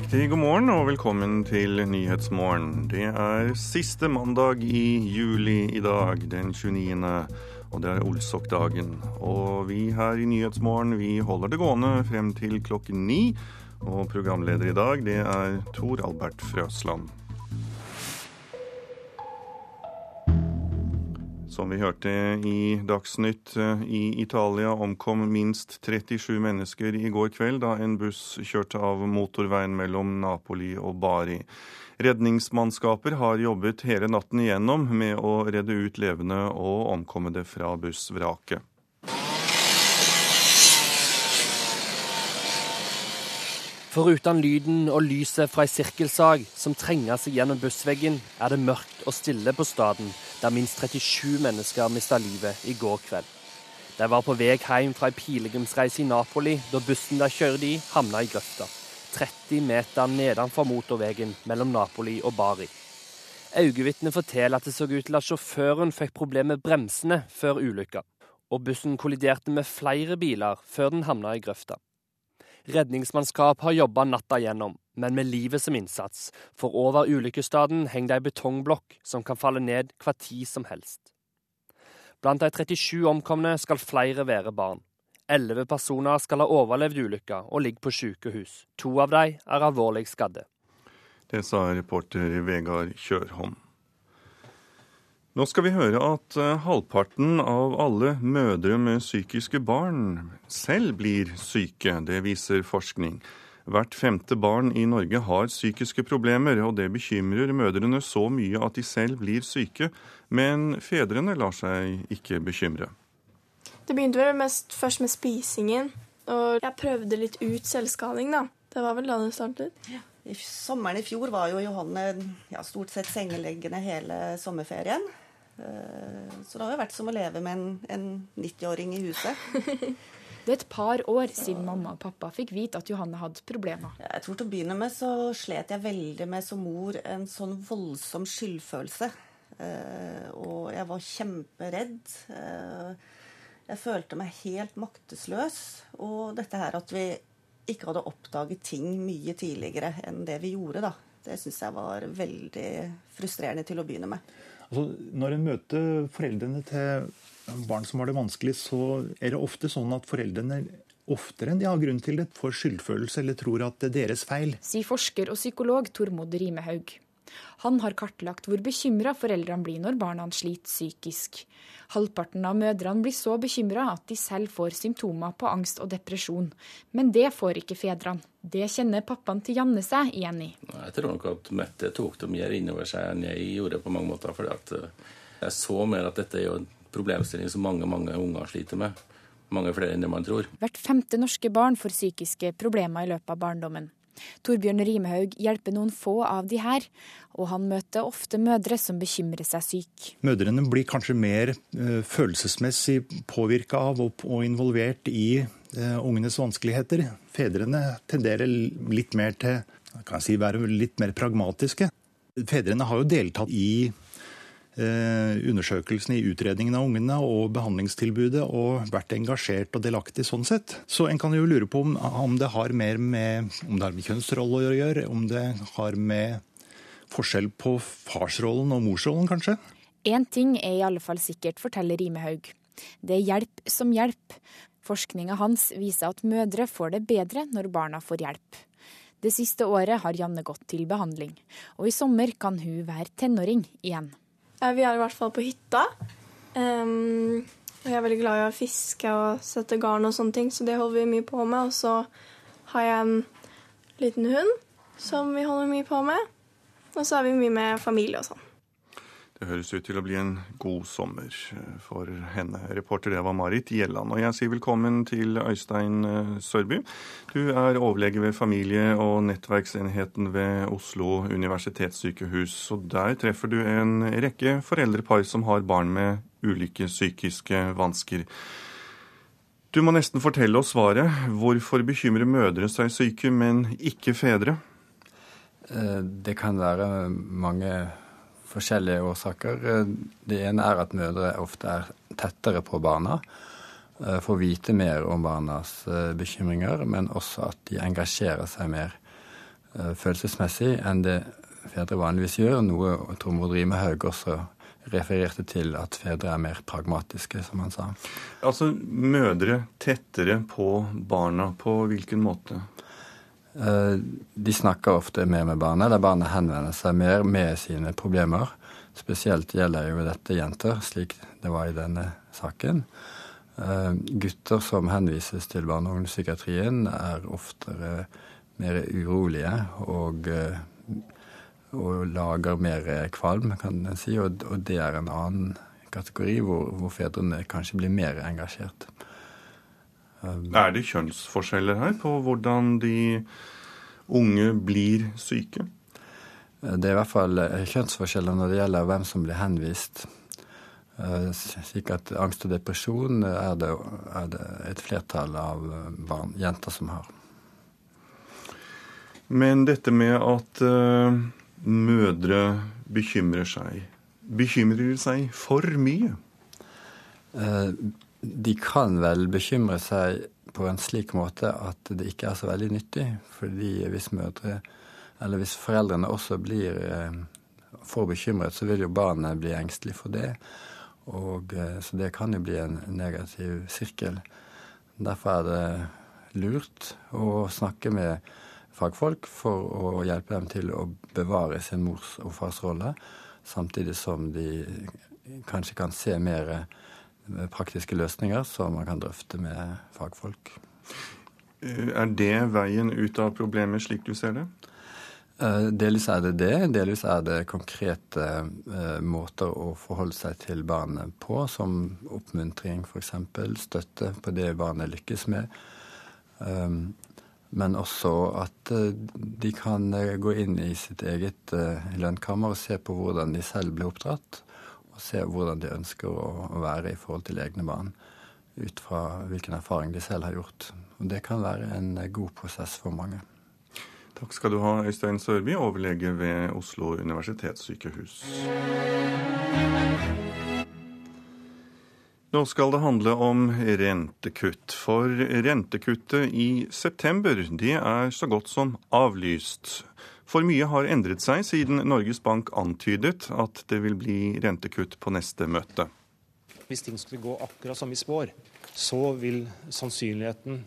Riktig god morgen og velkommen til Nyhetsmorgen. Det er siste mandag i juli i dag, den 29. Og det er Olsok-dagen. Og vi her i Nyhetsmorgen vi holder det gående frem til klokken ni. Og programleder i dag, det er Tor Albert Frøsland. Som vi hørte i Dagsnytt, eh, i Italia omkom minst 37 mennesker i går kveld da en buss kjørte av motorveien mellom Napoli og Bari. Redningsmannskaper har jobbet hele natten igjennom med å redde ut levende og omkommede fra bussvraket. Foruten lyden og lyset fra ei sirkelsag som trenger seg gjennom bussveggen, er det mørkt og stille på staden, der minst 37 mennesker mista livet i går kveld. De var på vei hjem fra ei pilegrimsreise i Napoli da bussen de kjørte i, havna i grøfta. 30 meter nedenfor motorveien mellom Napoli og Bari. Øyevitnet forteller at det så ut til at sjåføren fikk problemer med bremsene før ulykka, og bussen kolliderte med flere biler før den havna i grøfta. Redningsmannskap har jobba natta gjennom, men med livet som innsats, for over ulykkesstedet henger det ei betongblokk som kan falle ned hver tid som helst. Blant de 37 omkomne skal flere være barn. Elleve personer skal ha overlevd ulykka og ligger på sykehus. To av dem er alvorlig skadde. Det sa reporter Vegard Kjørholm. Nå skal vi høre at eh, halvparten av alle mødre med psykiske barn selv blir syke. Det viser forskning. Hvert femte barn i Norge har psykiske problemer, og det bekymrer mødrene så mye at de selv blir syke. Men fedrene lar seg ikke bekymre. Det begynte vel mest først med spisingen. Og jeg prøvde litt ut selvskading, da. Det var vel da det startet. Ja. I sommeren i fjor var jo Johanne ja, stort sett sengeleggende hele sommerferien. Eh, så det har jo vært som å leve med en, en 90-åring i huset. Det er et par år siden mamma og pappa fikk vite at Johanne hadde problemer. Jeg tror Til å begynne med så slet jeg veldig med som mor en sånn voldsom skyldfølelse. Eh, og jeg var kjemperedd. Eh, jeg følte meg helt maktesløs. Og dette her at vi ikke hadde oppdaget ting mye tidligere enn det vi gjorde, da. Det syns jeg var veldig frustrerende til å begynne med. Altså, når en møter foreldrene til barn som har det vanskelig, så er det ofte sånn at foreldrene oftere enn de har grunn til det, får skyldfølelse eller tror at det er deres feil. Sier forsker og psykolog Tormod Rimehaug. Han har kartlagt hvor bekymra foreldrene blir når barna sliter psykisk. Halvparten av mødrene blir så bekymra at de selv får symptomer på angst og depresjon. Men det får ikke fedrene. Det kjenner pappaen til Janne seg igjen i. Jeg tror nok at Mette tok det mer innover seg enn jeg gjorde på mange måter. fordi eh, jeg så mer at dette er jo en problemstilling som mange mange unger sliter med. Mange flere enn det man tror. Hvert femte norske barn får psykiske problemer i løpet av barndommen. Torbjørn Rimehaug hjelper noen få av de her, og han møter ofte mødre som bekymrer seg syk. Mødrene blir kanskje mer uh, følelsesmessig påvirka av og, involvert i uh, ungenes vanskeligheter. Fedrene tenderer litt mer til kan jeg si, være litt mer pragmatiske. Fedrene har jo deltatt i Eh, undersøkelsene i utredningen av ungene og behandlingstilbudet og vært engasjert og delaktig sånn sett. Så en kan jo lure på om, om det har mer med, om det har med kjønnsrolle å gjøre, om det har med forskjell på farsrollen og morsrollen, kanskje? Én ting er i alle fall sikkert, forteller Rimehaug. Det er hjelp som hjelp. Forskninga hans viser at mødre får det bedre når barna får hjelp. Det siste året har Janne gått til behandling, og i sommer kan hun være tenåring igjen. Vi er i hvert fall på hytta. Um, og jeg er veldig glad i å fiske og sette garn og sånne ting, så det holder vi mye på med. Og så har jeg en liten hund som vi holder mye på med. Og så er vi mye med familie og sånn. Det høres ut til å bli en god sommer for henne. Reporter det var Marit Gjelland. Og jeg sier velkommen til Øystein eh, Sørby. Du er overlege ved familie- og nettverksenheten ved Oslo universitetssykehus. Og der treffer du en rekke foreldrepar som har barn med ulike psykiske vansker. Du må nesten fortelle oss svaret. Hvorfor bekymrer mødre seg syke, men ikke fedre? Eh, det kan være mange forskjellige årsaker. Det ene er at mødre ofte er tettere på barna, eh, får vite mer om barnas eh, bekymringer, men også at de engasjerer seg mer. følelsesmessig enn det fedre vanligvis gjør, noe Tormod Rimehaug også refererte til at fedre er mer pragmatiske, som han sa. Altså mødre tettere på barna, på hvilken måte? Eh, de snakker ofte mer med barna, eller barna henvender seg mer med sine problemer. Spesielt gjelder jo dette jenter, slik det var i denne saken. Eh, gutter som henvises til barne- og ungdomspsykiatrien, er oftere mer urolige og eh, og lager mer kvalm, kan en si. Og, det er en annen kategori hvor, hvor, fedrene kanskje blir mer engasjert. Um, er det kjønnsforskjeller her på hvordan de unge blir syke? Det er i hvert fall eh, kjønnsforskjeller når det gjelder hvem som blir henvist. Eh, slik at angst og depresjon er det, er det et flertall av barn, jenter som har. Men dette med at uh mødre bekymrer seg. Bekymrer de seg for mye? Eh, de kan vel bekymre seg på en slik måte at det ikke er så veldig nyttig. Fordi hvis mødre, eller hvis foreldrene også blir eh, for bekymret, så vil jo barnet bli engstelig for det. Og, eh, så det kan jo bli en negativ sirkel. Derfor er det lurt å snakke med fagfolk for å hjelpe dem til å bevare sin mors- og fars rolle, samtidig som de kanskje kan se mer praktiske løsninger som man kan drøfte med fagfolk. Er det veien ut av problemet, slik du ser det? Eh, delvis er det det. Delvis er det konkrete eh, måter å forholde seg til barnet på, som oppmuntring f.eks., støtte på det barnet lykkes med. Men også at eh, de kan eh, gå inn i sitt eget eh, lønnkammer og se på hvordan de selv ble oppdratt, se hvordan de ønsker å være i forhold til egne barn, ut fra hvilken erfaring de selv har gjort. Og Det kan være en god prosess for mange. Takk skal du ha, Øystein Sørby, overlege ved Oslo universitetssykehus. Nå skal det handle om rentekutt. For rentekuttet i september det er så godt som avlyst. For mye har endret seg siden Norges Bank antydet at det vil bli rentekutt på neste møte. Hvis ting skulle gå akkurat som vi spår, så vil sannsynligheten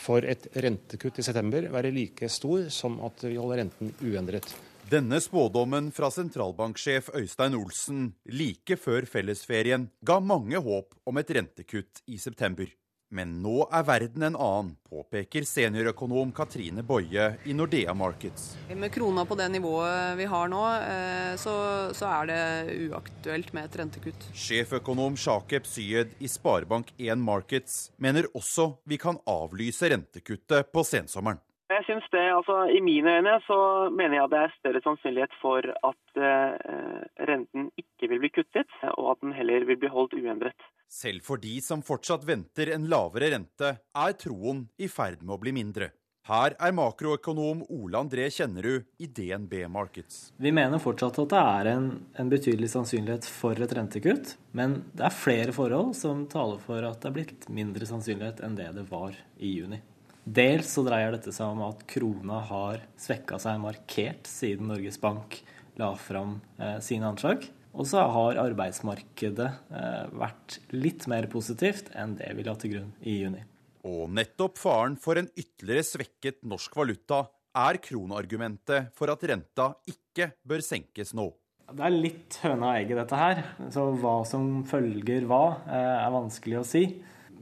for et rentekutt i september være like stor som at vi holder renten uendret. Denne spådommen fra sentralbanksjef Øystein Olsen like før fellesferien ga mange håp om et rentekutt i september. Men nå er verden en annen, påpeker seniorøkonom Katrine Boje i Nordea Markets. Med krona på det nivået vi har nå, eh, så, så er det uaktuelt med et rentekutt. Sjeføkonom Shakeb Syed i Sparebank1 Markets mener også vi kan avlyse rentekuttet på sensommeren. Jeg synes det, altså I mine øyne så mener jeg at det er større sannsynlighet for at eh, renten ikke vil bli kuttet, og at den heller vil bli holdt uendret. Selv for de som fortsatt venter en lavere rente, er troen i ferd med å bli mindre. Her er makroøkonom Ole André Kjennerud i DNB Markets. Vi mener fortsatt at det er en, en, betydelig sannsynlighet for et rentekutt, men det er flere forhold som taler for at det er blitt mindre sannsynlighet enn det det var i juni. Dels så dreier dette seg om at krona har svekka seg markert siden Norges Bank la fram eh, sine anslag. Og så har arbeidsmarkedet eh, vært litt mer positivt enn det vi la til grunn i juni. Og nettopp faren for en ytterligere svekket norsk valuta er kronargumentet for at renta ikke bør senkes nå. Det er litt høna og egget, dette her. Så hva som følger hva, eh, er vanskelig å si.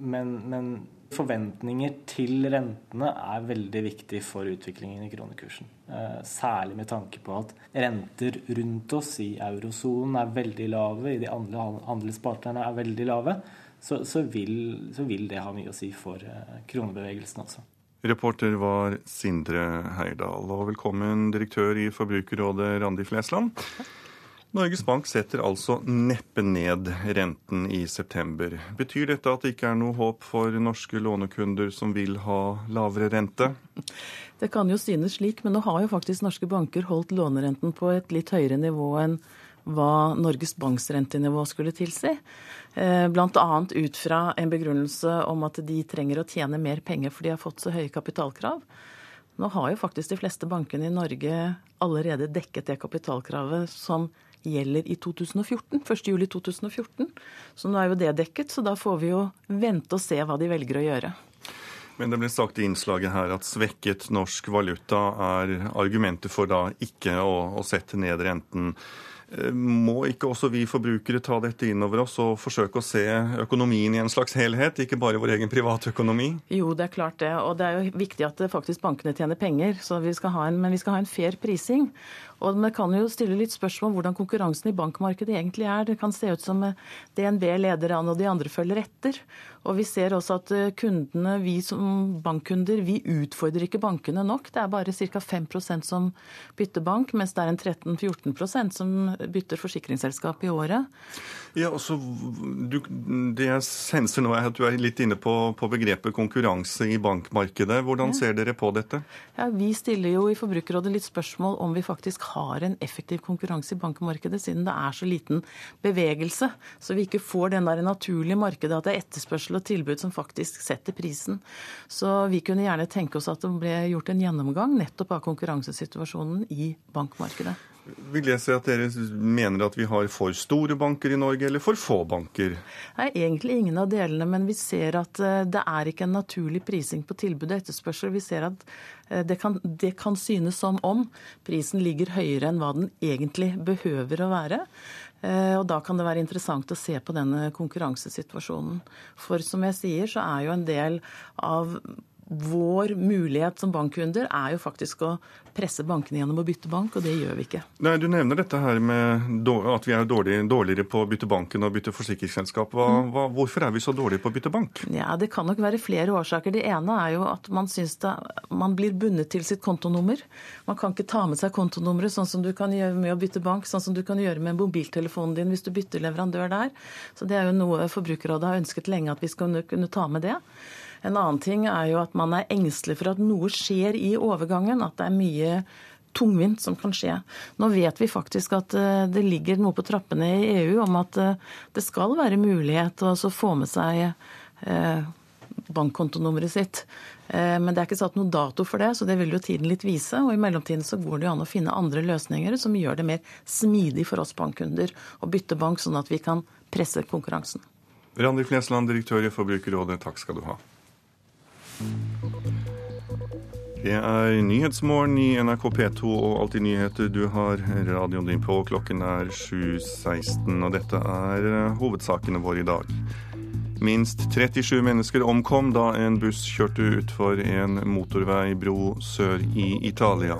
Men, men Forventninger til rentene er veldig viktig for utviklingen i kronekursen. Eh, særlig med tanke på at renter rundt oss i eurosonen er veldig lave, i de andre handelspartnerne er veldig lave. Så, så, vil, så, vil, det ha mye å si for eh, kronebevegelsen også. Reporter var Sindre Heyerdahl. Og velkommen direktør i Forbrukerrådet, Randi Flesland. Norges Bank setter altså neppe ned renten i september. Betyr dette at det ikke er noe håp for norske lånekunder som vil ha lavere rente? Det kan jo synes slik, men nå har jo faktisk norske banker holdt lånerenten på et litt høyere nivå enn hva Norges Banks rentenivå skulle tilsi. Eh, Bl.a. ut fra en begrunnelse om at de trenger å tjene mer penger fordi de har fått så høye kapitalkrav. Nå har jo faktisk de fleste bankene i Norge allerede dekket det kapitalkravet som gjelder i 2014, 1.7.2014. Så nå er jo det dekket, så da får vi jo vente og se hva de velger å gjøre. Men det ble sagt i innslaget her at svekket norsk valuta er argumentet for da ikke å, å sette ned renten. Eh, må ikke også vi forbrukere ta dette inn over oss og forsøke å se økonomien i en slags helhet, ikke bare vår egen privatøkonomi? Jo, det er klart det. Og det er jo viktig at faktisk bankene tjener penger. Vi en, men vi skal ha en fair prising. Og man kan jo stille litt spørsmål om hvordan konkurransen i bankmarkedet egentlig er. Det kan se ut som eh, DNB leder an, og de andre følger etter. Og vi ser også at eh, kundene, vi som bankkunder, vi utfordrer ikke bankene nok. Det er bare ca. 5% som bytter bank, mens det er en 13-14% som bytter forsikringsselskap i året. Ja, altså, du, Det jeg senser nå, er at du er litt inne på, på begrepet konkurranse i bankmarkedet. Hvordan ja. ser dere på dette? Ja, Vi stiller jo i Forbrukerrådet litt spørsmål om vi faktisk har en effektiv konkurranse i bankmarkedet, siden det er så liten bevegelse. Så vi ikke får den der naturlige markedet at det er etterspørsel og tilbud som faktisk setter prisen. Så vi kunne gjerne tenke oss at det ble gjort en gjennomgang nettopp av konkurransesituasjonen i bankmarkedet. Vil jeg si at dere mener at vi har for store banker i Norge, eller for få banker? Nei, Egentlig ingen av delene, men vi ser at eh, det er ikke en naturlig prising på tilbud og etterspørsel. Vi ser at eh, det kan, det kan synes som om prisen ligger høyere enn hva den egentlig behøver å være. Eh, og Da kan det være interessant å se på denne konkurransesituasjonen. For som jeg sier, så er jo en del av vår mulighet som bankkunder er jo faktisk å presse bankene gjennom å bytte bank, og det gjør vi ikke. Nei, Du nevner dette her med at vi er dårligere på å bytte banken og bytte forsikringsselskap. Hva, mm. hva, hvorfor er vi så dårlige på å bytte bank? Ja, Det kan nok være flere årsaker. Det ene er jo at man syns det, man blir bundet til sitt kontonummer. Man kan ikke ta med seg kontonummeret sånn som du kan gjøre med å bytte bank, sånn som du kan gjøre med mobiltelefonen din hvis du bytter leverandør der. Så Det er jo noe Forbrukerrådet har ønsket lenge at vi skal kunne ta med det. En annen ting er jo at man er engstelig for at noe skjer i overgangen. At det er mye tungvint som kan skje. Nå vet vi faktisk at eh, det ligger noe på trappene i EU om at eh, det skal være mulighet til å få med seg eh, bankkontonummeret sitt. Men det er ikke satt noen dato for det, så det vil jo tiden litt vise. Og i mellomtiden så går det jo an å finne andre løsninger som gjør det mer smidig for oss bankkunder å bytte bank, sånn at vi kan presse konkurransen. Randi Flesland, direktør i Forbrukerrådet, takk skal du ha. Det er Nyhetsmorgen i NRK P2 og Alltid nyheter. Du har radioen din på. Klokken er 7.16, og dette er eh, hovedsakene våre i dag. Minst 37 mennesker omkom da en buss kjørte utfor en motorveibro sør i Italia.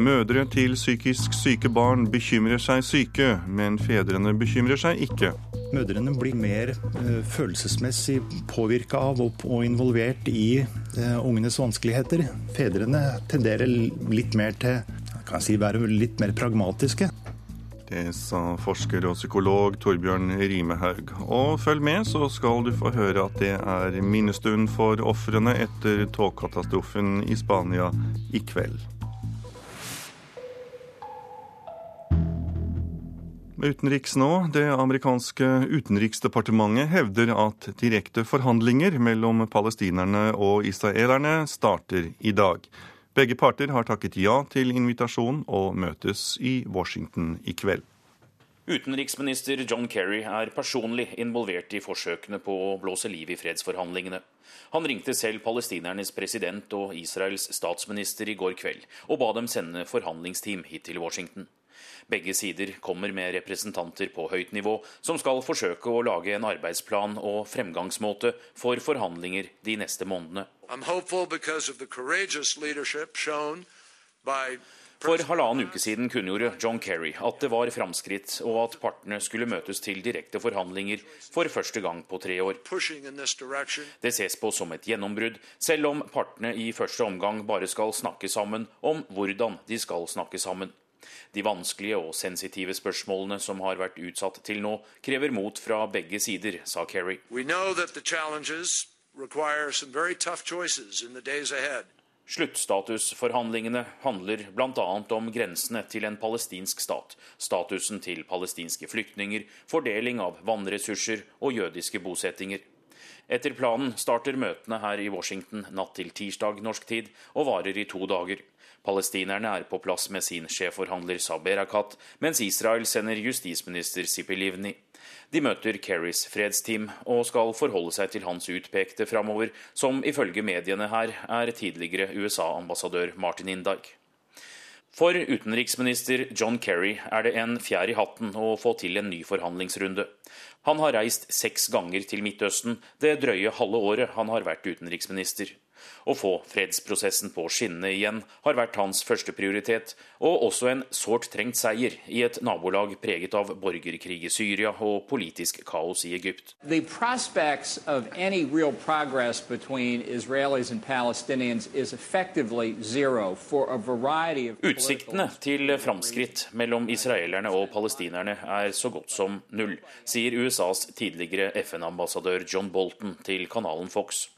Mødre til psykisk syke barn bekymrer seg syke, men fedrene bekymrer seg ikke. Mødrene blir mer uh, følelsesmessig påvirka av og, involvert i uh, ungenes vanskeligheter. Fedrene tenderer litt mer til kan si, være litt mer pragmatiske. Det sa forsker og psykolog Torbjørn Rimehaug. Og følg med, så skal du få høre at det er minnestund for ofrene etter togkatastrofen i Spania i kveld. Utenriks nå. Det amerikanske utenriksdepartementet hevder at direkte forhandlinger mellom palestinerne og israelerne starter i dag. Begge parter har takket ja til invitasjonen og møtes i Washington i kveld. Utenriksminister John Kerry er personlig involvert i forsøkene på å blåse liv i fredsforhandlingene. Han ringte selv palestinernes president og Israels statsminister i går kveld og ba dem sende forhandlingsteam hit til Washington. Begge sider kommer med representanter på høyt nivå som skal forsøke å lage en arbeidsplan og fremgangsmåte for forhandlinger de neste månedene. For halvannen uke siden kunngjorde John Kerry at det var framskritt, og at partene skulle møtes til direkte forhandlinger for første gang på tre år. Det ses på som et gjennombrudd, selv om partene i første omgang bare skal snakke sammen om hvordan de skal snakke sammen. De vanskelige og sensitive spørsmålene som har vært utsatt til nå, krever mot fra begge sider, sa Kerry. Sluttstatusforhandlingene handler bl.a. om grensene til en palestinsk stat, statusen til palestinske flyktninger, fordeling av vannressurser og jødiske bosettinger. Etter planen starter møtene her i Washington natt til tirsdag norsk tid og varer i to dager. Palestinerne er på plass med sin sjefforhandler Saeb Erekat, mens Israel sender justisminister Sipi Livni. De møter Kerrys fredsteam og skal forholde seg til hans utpekte framover, som ifølge mediene her er tidligere USA-ambassadør Martin Indag. For utenriksminister John Kerry er det en fjær i hatten å få til en ny forhandlingsrunde. Han har reist seks ganger til Midtøsten det drøye halve året han har vært utenriksminister. Å få fredsprosessen på skinnene igjen har vært hans førsteprioritet, og også en sårt trengt seier i et nabolag preget av borgerkrig i Syria og politisk kaos i Egypt. Utsiktene til framskritt mellom israelerne og palestinerne er så godt som null, sier USAs tidligere FN-ambassadør John Bolton til kanalen Fox.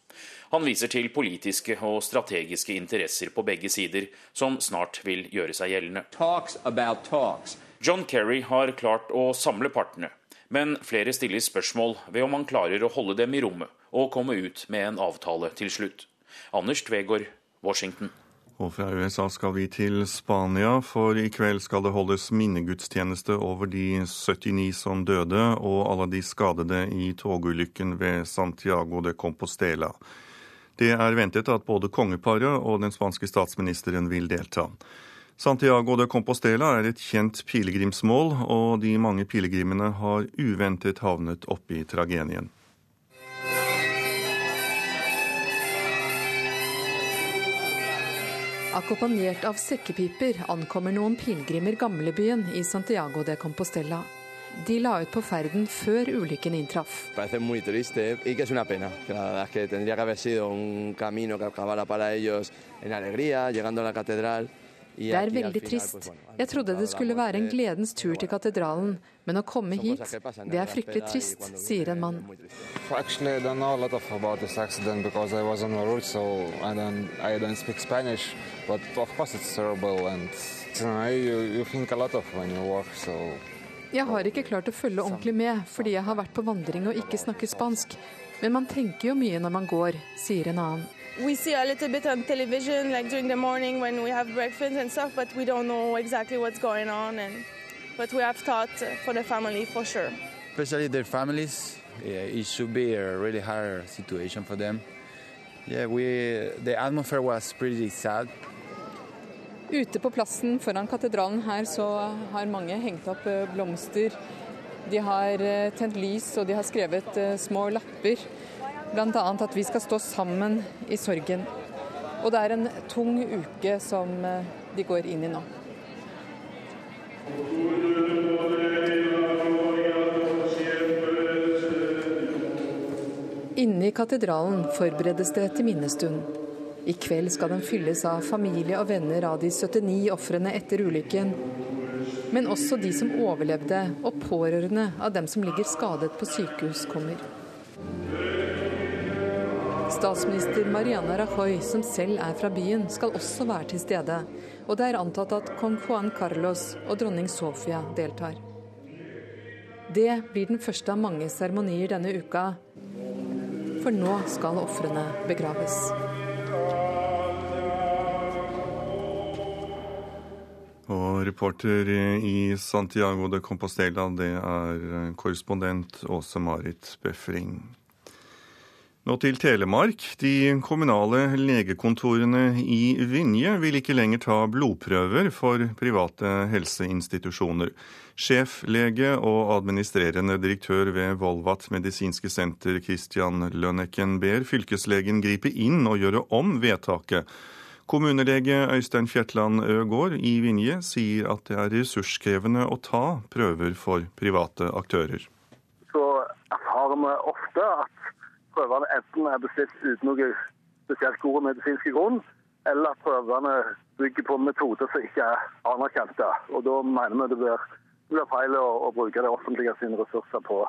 Han viser til politiske og strategiske interesser på begge sider, som snart vil gjøre seg gjeldende. John Kerry har klart å samle partene, men flere stiller spørsmål ved om han klarer å holde dem i rommet og komme ut med en avtale til slutt. Anders Tvegård, Washington. Og fra USA skal vi til Spania, for i kveld skal det holdes minnegudstjeneste over de 79 som døde og alle de skadede i togulykken ved Santiago de Compostela. Det er ventet at både kongeparet og den spanske statsministeren vil delta. Santiago de Compostela er et kjent pilegrimsmål, og de mange pilegrimene har uventet havnet oppi tragedien. Akkompagnert av sekkepiper ankommer noen pilegrimer gamlebyen i Santiago de Compostela. De la ut på ferden før ulykken inntraff. Det er veldig trist. Jeg trodde det skulle være en gledens tur til katedralen, men å komme hit, det er fryktelig trist, sier en mann. Jeg har ikke klart å følge ordentlig med, fordi jeg har vært på vandring og ikke snakker spansk. Men man tenker jo mye når man går, sier en annen. We see a little bit on television, like during the morning when we have breakfast and stuff, but we don't know exactly what's going on. And, but we have thought for the family for sure. Especially their families, yeah, it should be a really hard situation for them. Yeah, we, the atmosphere was pretty sad. Ute på plassen foran katedralen her så har mange hengt opp eh, blomster. De har eh, tent lys og de har skrevet eh, små lapper. Bl.a. at vi skal stå sammen i sorgen. Og det er en tung uke som de går inn i nå. Inne i katedralen forberedes det til minnestund. I kveld skal den fylles av familie og venner av de 79 ofrene etter ulykken. Men også de som overlevde, og pårørende av dem som ligger skadet på sykehus, kommer. Statsminister Mariana Rajoy, som selv er fra byen, skal også være til stede. Og det er antatt at kong Juan Carlos og dronning Sofia deltar. Det blir den første av mange seremonier denne uka, for nå skal ofrene begraves. Og reporter i Santiago de Compostela, det er korrespondent Åse Marit Befring. Nå til Telemark. De kommunale legekontorene i Vinje vil ikke lenger ta blodprøver for private helseinstitusjoner. Sjeflege og administrerende direktør ved Volvat medisinske senter, Christian Lønnecken, ber fylkeslegen gripe inn og gjøre om vedtaket Kommunelege Øystein Fjetland Øgård i Vinje sier at det er ressurskrevende å ta prøver for private aktører. Så erfarer vi ofte at prøvene enten er bestilt uten noe spesielt god medisinsk grunn, eller at prøvene bygger på metoder som ikke er anerkjente. Og Da mener vi det blir, det blir feil å, å bruke det offentlige sine ressurser på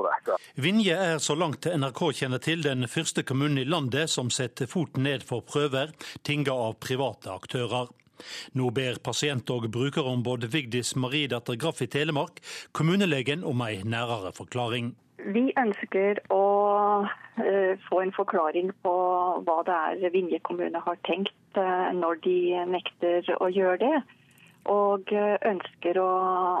dette. Vinje er, så langt NRK kjenner til, den første kommunen i landet som setter foten ned for prøver tinga av private aktører. Nå ber pasient- og brukerombud Vigdis Mariedatter Graff i Telemark kommunelegen om ei nærere forklaring. Vi ønsker å uh, få en forklaring på hva det er Vinje kommune har tenkt uh, når de nekter å gjøre det. Og ønsker å,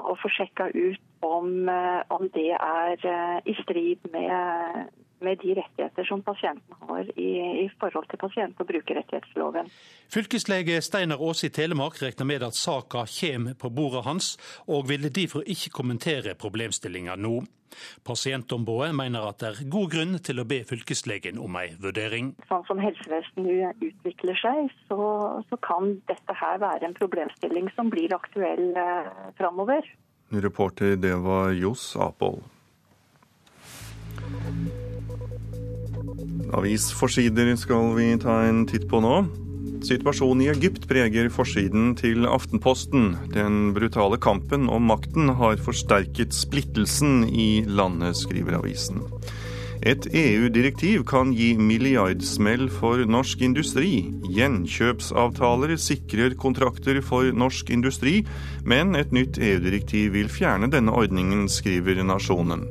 å få sjekka ut om, om det er i strid med med de rettigheter som pasienten har i, i forhold til pasient- og brukerrettighetsloven. Fylkeslege Steinar Aase i Telemark regner med at saka kommer på bordet hans, og vil derfor ikke kommentere problemstillinga nå. Pasientombudet mener at det er god grunn til å be fylkeslegen om ei vurdering. Sånn som helsevesenet utvikler seg, så, så, kan dette her være en problemstilling som blir aktuell eh, framover. Reporter det var Johs Apol. Avisforsider skal vi ta en titt på nå. Situasjonen i Egypt preger forsiden til Aftenposten. Den brutale kampen om makten har forsterket splittelsen i landet, skriver avisen. Et EU-direktiv kan gi milliardsmell for norsk industri. Gjenkjøpsavtaler sikrer kontrakter for norsk industri, men et nytt EU-direktiv vil fjerne denne ordningen, skriver Nasjonen.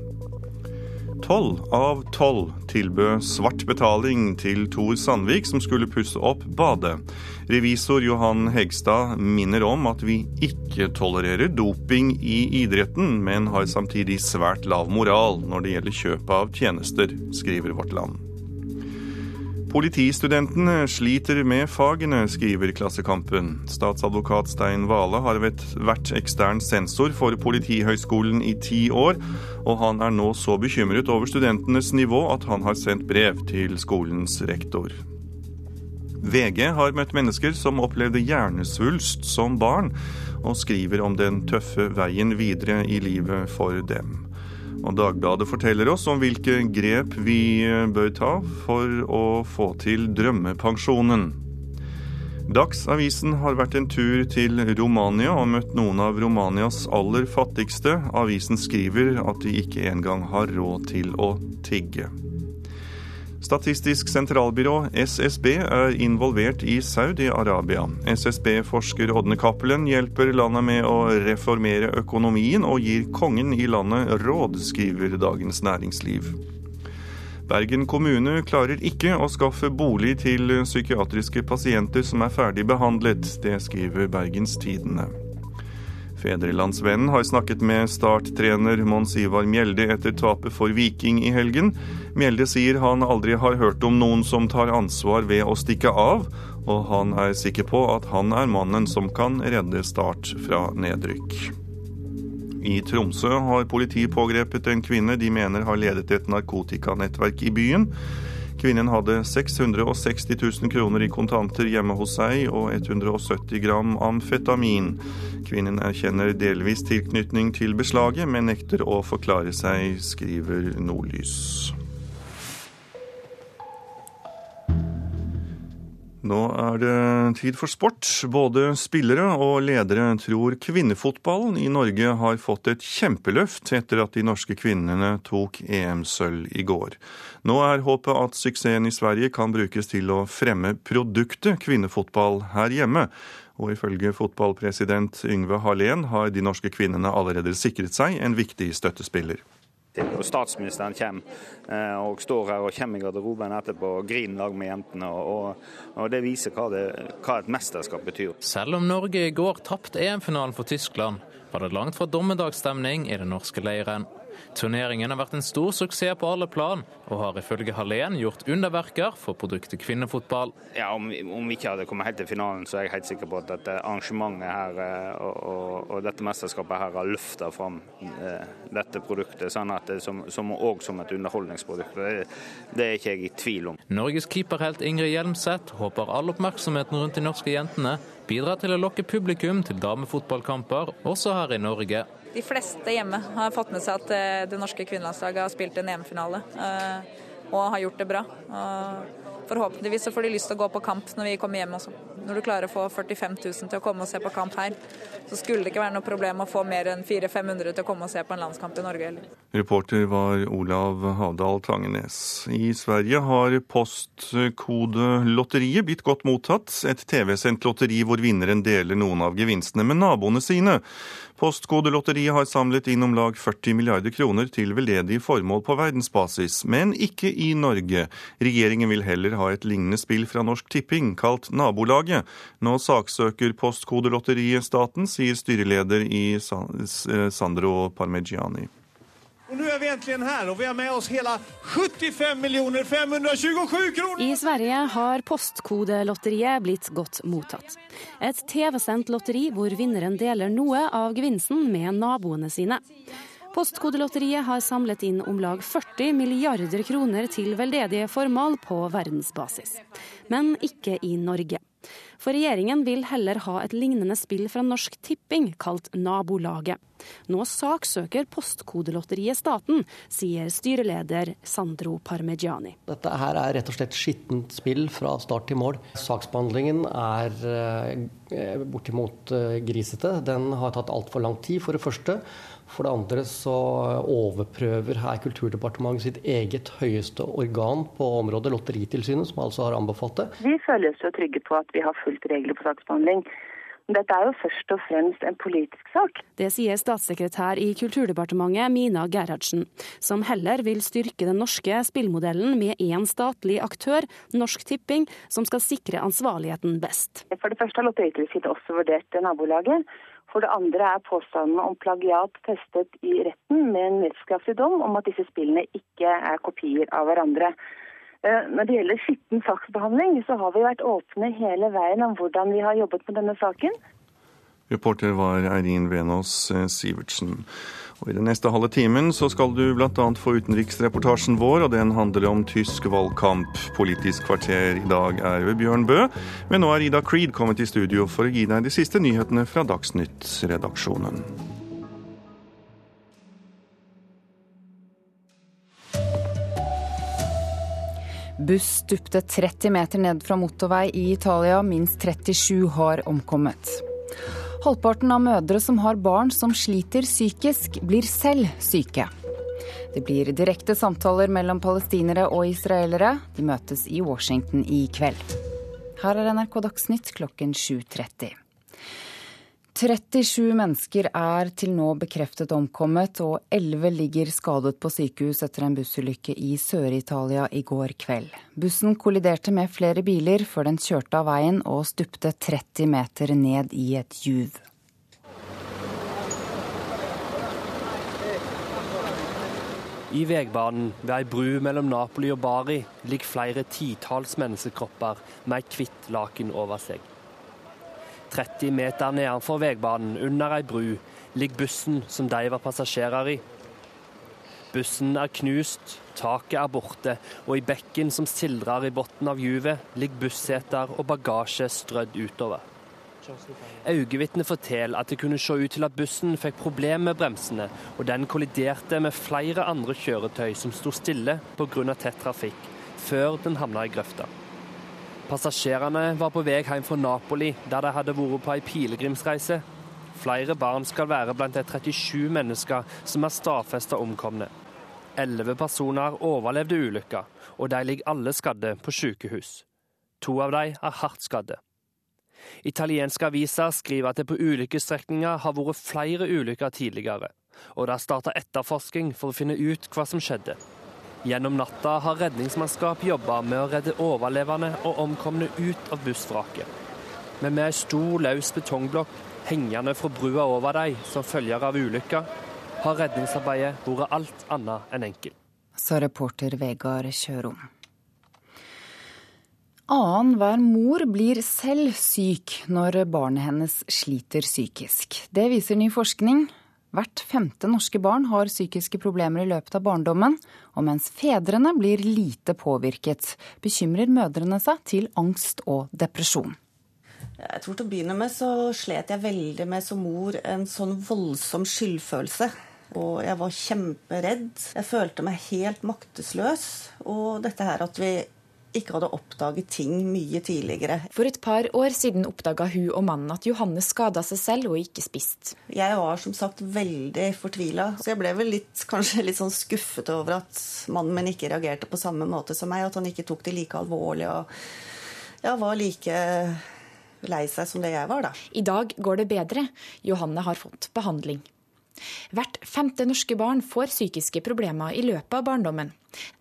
Tolv av tolv tilbød svart betaling til Tor Sandvik, som skulle pusse opp badet. Revisor Johan Hegstad minner om at vi ikke tolererer doping i idretten, men har samtidig svært lav moral når det gjelder kjøp av tjenester, skriver Vårt Land. Politistudentene sliter med fagene, skriver Klassekampen. Statsadvokat Stein Vale har vært ekstern sensor for Politihøgskolen i ti år, og han er nå så bekymret over studentenes nivå at han har sendt brev til skolens rektor. VG har møtt mennesker som opplevde hjernesvulst som barn, og skriver om den tøffe veien videre i livet for dem. Og Dagbladet forteller oss om hvilke grep vi eh, bør ta for å få til drømmepensjonen. Dagsavisen har vært en tur til Romania og møtt noen av Romanias aller fattigste. Avisen skriver at de ikke engang har råd til å tigge. Statistisk sentralbyrå, SSB, er involvert i Saudi-Arabia. SSB-forsker Ådne Cappelen hjelper landet med å reformere økonomien og gir kongen i landet råd, skriver Dagens Næringsliv. Bergen kommune klarer ikke å skaffe bolig til psykiatriske pasienter som er ferdig behandlet. Det skriver Bergens Tidende. Fedrelandsvennen har snakket med starttrener Mons Ivar Mjelde etter tapet for Viking i helgen. Mjelde sier han aldri har hørt om noen som tar ansvar ved å stikke av, og han er sikker på at han er mannen som kan redde Start fra nedrykk. I Tromsø har politiet pågrepet en kvinne de mener har ledet et narkotikanettverk i byen. Kvinnen hadde 660 000 kroner i kontanter hjemme hos seg og 170 gram amfetamin. Kvinnen erkjenner delvis tilknytning til beslaget, men nekter å forklare seg, skriver Nordlys. Nå er det tid for sport. Både spillere og ledere tror kvinnefotballen i Norge har fått et kjempeløft etter at de norske kvinnene tok EM-sølv i går. Nå er håpet at suksessen i Sverige kan brukes til å fremme produktet kvinnefotball her hjemme. Og ifølge fotballpresident Yngve Hallén har de norske kvinnene allerede sikret seg en viktig støttespiller. Og statsministeren kommer eh, og står her og kommer i garderoben etterpå og griner lag med jentene. Og, og det viser hva, det, hva, et mesterskap betyr. Selv om Norge i går tapte EM-finalen for Tyskland, var det langt fra dommedagsstemning i den norske leiren. Turneringen har vært en stor suksess på alle plan, og har ifølge Hallén gjort underverker for produktet kvinnefotball. Ja, om, om, vi ikke hadde kommet helt til finalen, så er jeg helt sikker på at dette arrangementet her eh, og, og, og dette mesterskapet her har løfta fram eh, dette produktet sånn at det som, som, også som et underholdningsprodukt. Det, det, er ikke jeg i tvil om. Norges keeperhelt Ingrid Hjelmseth håper all oppmerksomheten rundt de norske jentene bidrar til å lokke publikum til damefotballkamper også her i Norge. De fleste hjemme har fått med seg at eh, det norske kvinnelandslaget har spilt en EM-finale eh, og har gjort det bra. Forhåpentligvis så får de lyst til å gå på kamp når vi kommer hjem også. Når du klarer å få 45 000 til å komme og se på kamp her, så skulle det ikke være noe problem å få mer enn 400-500 til å komme og se på en landskamp i Norge heller. Reporter var Olav Havdal Tangenes. I Sverige har Postkodelotteriet blitt godt mottatt. Et TV-sendt lotteri hvor vinneren deler noen av gevinstene med naboene sine. Postkodelotteriet har samlet inn om lag 40 milliarder kroner til veldedige formål på verdensbasis, men ikke i Norge. Regjeringen vil heller ha et lignende spill fra Norsk Tipping, kalt Nabolaget. Nå saksøker Postkodelotteriet staten, sier styreleder i Sandro Parmegiani. Og nå er vi endelig her, og vi har med oss hele 75 527 kroner! I Sverige har Postkodelotteriet blitt godt mottatt. Et TV-sendt lotteri hvor vinneren deler noe av gevinsten med naboene sine. Postkodelotteriet har samlet inn om lag 40 milliarder kroner til veldedige formål på verdensbasis. Men ikke i Norge. For regjeringen vil heller ha et lignende spill fra Norsk Tipping, kalt Nabolaget. Nå saksøker Postkodelotteriet staten, sier styreleder Sandro Parmegiani. Dette her er rett og slett skittent spill fra start til mål. Saksbehandlingen er eh, bortimot eh, grisete. Den har tatt altfor lang tid, for det første. For det andre så overprøver her Kulturdepartementet sitt eget høyeste organ på området, Lotteritilsynet, som altså har anbefalt det. Vi føler oss jo trygge på at vi har fulgt regler på saksbehandling. Dette er jo først og fremst en politisk sak. Det sier statssekretær i Kulturdepartementet Mina Gerhardsen, som heller vil styrke den norske spillmodellen med én statlig aktør, Norsk Tipping, som skal sikre ansvarligheten best. For det første har Lotteritilsynet også vurdert nabolaget. For det andre er påstandene om plagiat testet i retten med en rettskraftig dom om at disse spillene ikke er kopier av hverandre. Eh, når det gjelder skitten saksbehandling, så har vi vært åpne hele veien om hvordan vi har jobbet med denne saken. Reporter var Eirin Venås eh, Sivertsen. Og I den neste halve timen så skal du bl.a. få utenriksreportasjen vår, og den handler om tysk valgkamp. Politisk kvarter i dag er ved Bjørn Bø, men nå er Ida Creed kommet i studio for å gi deg de siste nyhetene fra Dagsnytt-redaksjonen. Buss stupte 30 meter ned fra motorvei i Italia. Minst 37 har omkommet. Halvparten av mødre som har barn som sliter psykisk, blir selv syke. Det blir direkte samtaler mellom palestinere og israelere. De møtes i Washington i kveld. Her er NRK Dagsnytt klokken 7.30. 37 mennesker er til nå bekreftet omkommet, og 11 ligger skadet på sykehus etter en bussulykke i Sør-Italia i går kveld. Bussen kolliderte med flere biler før den kjørte av veien og stupte 30 meter ned i et juv. I veibanen ved ei bru mellom Napoli og Bari ligger flere titalls menneskekropper med et hvitt laken over seg. 30 meter nedenfor veibanen, under ei bru, ligger bussen som de var passasjerer i. Bussen er knust, taket er borte, og i bekken som sildrer i bunnen av juvet, ligger busseter og bagasje strødd utover. Øyevitnet forteller at det kunne se ut til at bussen fikk problemer med bremsene, og den kolliderte med flere andre kjøretøy som sto stille pga. tett trafikk, før den havna i grøfta. Passasjerene var på vei hjem fra Napoli, der de hadde vært på ei pilegrimsreise. Flere barn skal være blant de 37 mennesker som er stadfesta omkomne. Elleve personer overlevde ulykka, og de ligger alle skadde på sykehus. To av dem er hardt skadde. Italienske aviser skriver at det på ulykkesstrekninga har vært flere ulykker tidligere, og det er starta etterforsking for å finne ut hva som skjedde. Gjennom natta har redningsmannskap jobba med å redde overlevende og omkomne ut av bussvraket. Men med ei stor, løs betongblokk hengende fra brua over dem som følger av ulykka, har redningsarbeidet vært alt annet enn enkel. Sa reporter Vegard Kjørom. Annenhver mor blir selv syk når barnet hennes sliter psykisk. Det viser ny forskning. Hvert femte norske barn har psykiske problemer i løpet av barndommen, og mens fedrene blir lite påvirket, bekymrer mødrene seg til angst og depresjon. Jeg tror Til å begynne med så slet jeg veldig med som mor en sånn voldsom skyldfølelse. Og jeg var kjemperedd. Jeg følte meg helt maktesløs. Og dette her at vi ikke hadde oppdaget ting mye tidligere. For et par år siden oppdaga hun og mannen at Johanne skada seg selv og ikke spist. Jeg var som sagt veldig fortvila, så jeg ble vel litt, kanskje litt sånn skuffet over at mannen min ikke reagerte på samme måte som meg, at han ikke tok det like alvorlig og ja, var like lei seg som det jeg var, da. I dag går det bedre. Johanne har fått behandling. Hvert femte norske barn får psykiske problemer i løpet av barndommen.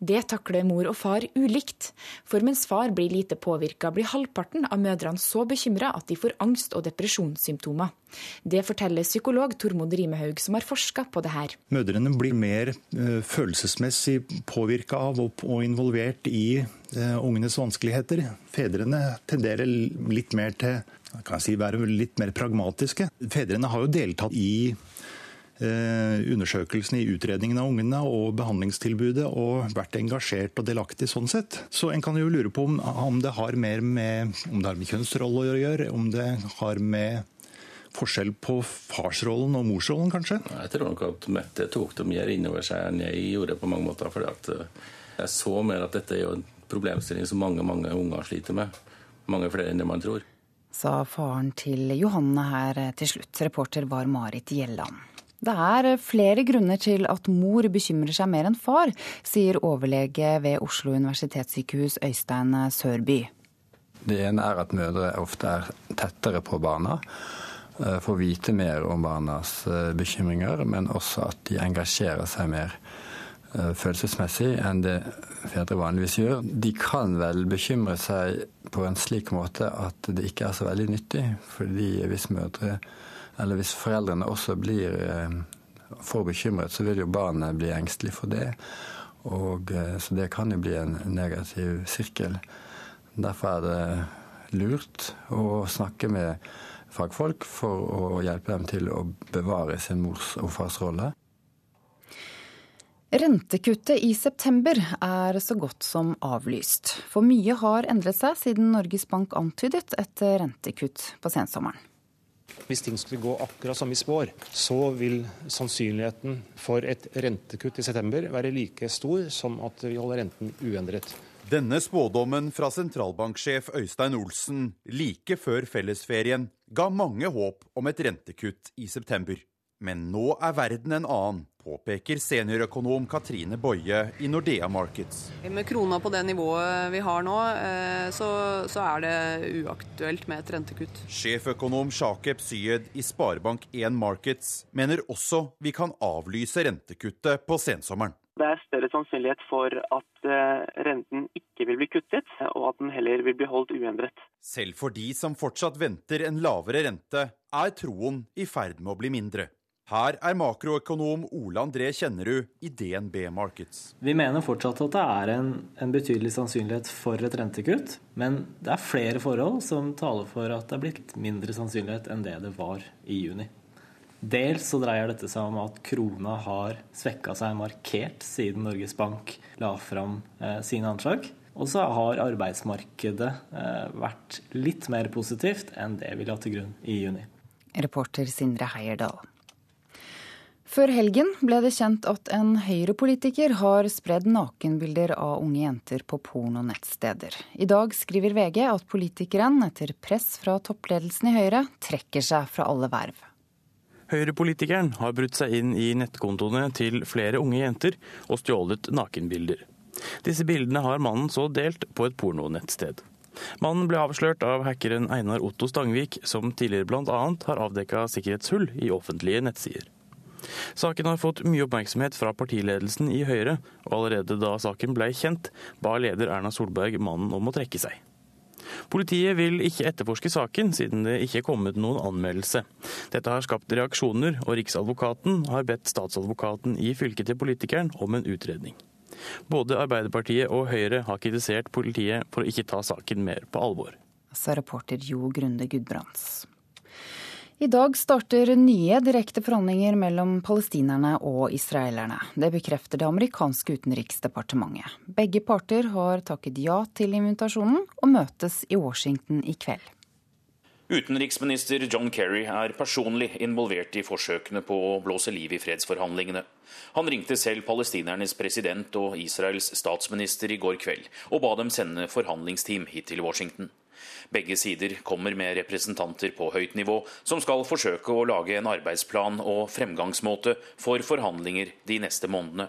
Det takler mor og far ulikt. For mens far blir lite påvirka, blir halvparten av mødrene så bekymra at de får angst- og depresjonssymptomer. Det forteller psykolog Tormod Rimehaug, som har forska på det her. Mødrene blir mer uh, følelsesmessig påvirka av og, involvert i uh, ungenes vanskeligheter. Fedrene tenderer litt mer til kan jeg si, være litt mer pragmatiske. Fedrene har jo deltatt i Eh, undersøkelsen i utredningen av ungene og behandlingstilbudet, og vært engasjert og delaktig sånn sett. Så en kan jo lure på om, om det har mer med, om det har med kjønnsrolle å gjøre, om det har med forskjell på farsrollen og morsrollen, kanskje? Jeg tror nok at Mette tok det mer inn over seg enn jeg gjorde på mange måter. fordi at eh, jeg så mer at dette er jo en problemstilling som mange mange unger sliter med. Mange flere enn det man tror. Sa faren til Johanne her til slutt. Reporter var Marit Gjelland. Det er flere grunner til at mor bekymrer seg mer enn far, sier overlege ved Oslo universitetssykehus Øystein Sørby. Det ene er at mødre ofte er tettere på barna, eh, får vite mer om barnas eh, bekymringer, men også at de engasjerer seg mer eh, følelsesmessig enn det fedre vanligvis gjør. De kan vel bekymre seg på en slik måte at det ikke er så veldig nyttig, fordi hvis mødre eller hvis foreldrene også blir eh, for bekymret, så vil jo barnet bli engstelig for det. Og, eh, så det kan jo bli en negativ sirkel. Derfor er det lurt å snakke med fagfolk for å hjelpe dem til å bevare sin mors og fars rolle. Rentekuttet i september er så godt som avlyst. For mye har endret seg siden Norges Bank antydet et rentekutt på sensommeren. Hvis ting skulle gå akkurat som vi spår, så vil sannsynligheten for et rentekutt i september være like stor som at vi holder renten uendret. Denne spådommen fra sentralbanksjef Øystein Olsen like før fellesferien ga mange håp om et rentekutt i september. Men nå er verden en annen, påpeker seniorøkonom Katrine Boje i Nordea Markets. Med krona på det nivået vi har nå, eh, så, så er det uaktuelt med et rentekutt. Sjeføkonom Shakeb Syed i Sparebank1 Markets mener også vi kan avlyse rentekuttet på sensommeren. Det er større sannsynlighet for at eh, renten ikke vil bli kuttet, og at den heller vil bli holdt uendret. Selv for de som fortsatt venter en lavere rente, er troen i ferd med å bli mindre. Her er makroøkonom Ole André Kjennerud i DNB Markets. Vi mener fortsatt at det er en, en, betydelig sannsynlighet for et rentekutt, men det er flere forhold som taler for at det er blitt mindre sannsynlighet enn det det var i juni. Dels så dreier dette seg om at krona har svekka seg markert siden Norges Bank la fram eh, sine anslag. Og så har arbeidsmarkedet eh, vært litt mer positivt enn det vi la til grunn i juni. Reporter Sindre Heierdal. Før helgen ble det kjent at en Høyre-politiker har spredd nakenbilder av unge jenter på pornonettsteder. I dag skriver VG at politikeren, etter press fra toppledelsen i Høyre, trekker seg fra alle verv. Høyre-politikeren har brutt seg inn i nettkontoene til flere unge jenter og stjålet nakenbilder. Disse bildene har mannen så delt på et pornonettsted. Mannen ble avslørt av hackeren Einar Otto Stangvik, som tidligere bl.a. har avdekka sikkerhetshull i offentlige nettsider. Saken har fått mye oppmerksomhet fra partiledelsen i Høyre, og allerede da saken ble kjent, ba leder Erna Solberg mannen om å trekke seg. Politiet vil ikke etterforske saken, siden det ikke er kommet noen anmeldelse. Dette har skapt reaksjoner, og Riksadvokaten har bedt statsadvokaten i fylket til politikeren om en utredning. Både Arbeiderpartiet og Høyre har kritisert politiet for å ikke ta saken mer på alvor. Så reporter Jo Grunde Gudbrands. I dag starter nye direkte forhandlinger mellom palestinerne og israelerne. Det bekrefter det amerikanske utenriksdepartementet. Begge parter har takket ja til invitasjonen, og møtes i Washington i kveld. Utenriksminister John Kerry er personlig involvert i forsøkene på å blåse liv i fredsforhandlingene. Han ringte selv palestinernes president og Israels statsminister i går kveld, og ba dem sende forhandlingsteam hit til Washington. Begge sider kommer med representanter på høyt nivå som skal forsøke å lage en arbeidsplan og fremgangsmåte for forhandlinger de neste månedene.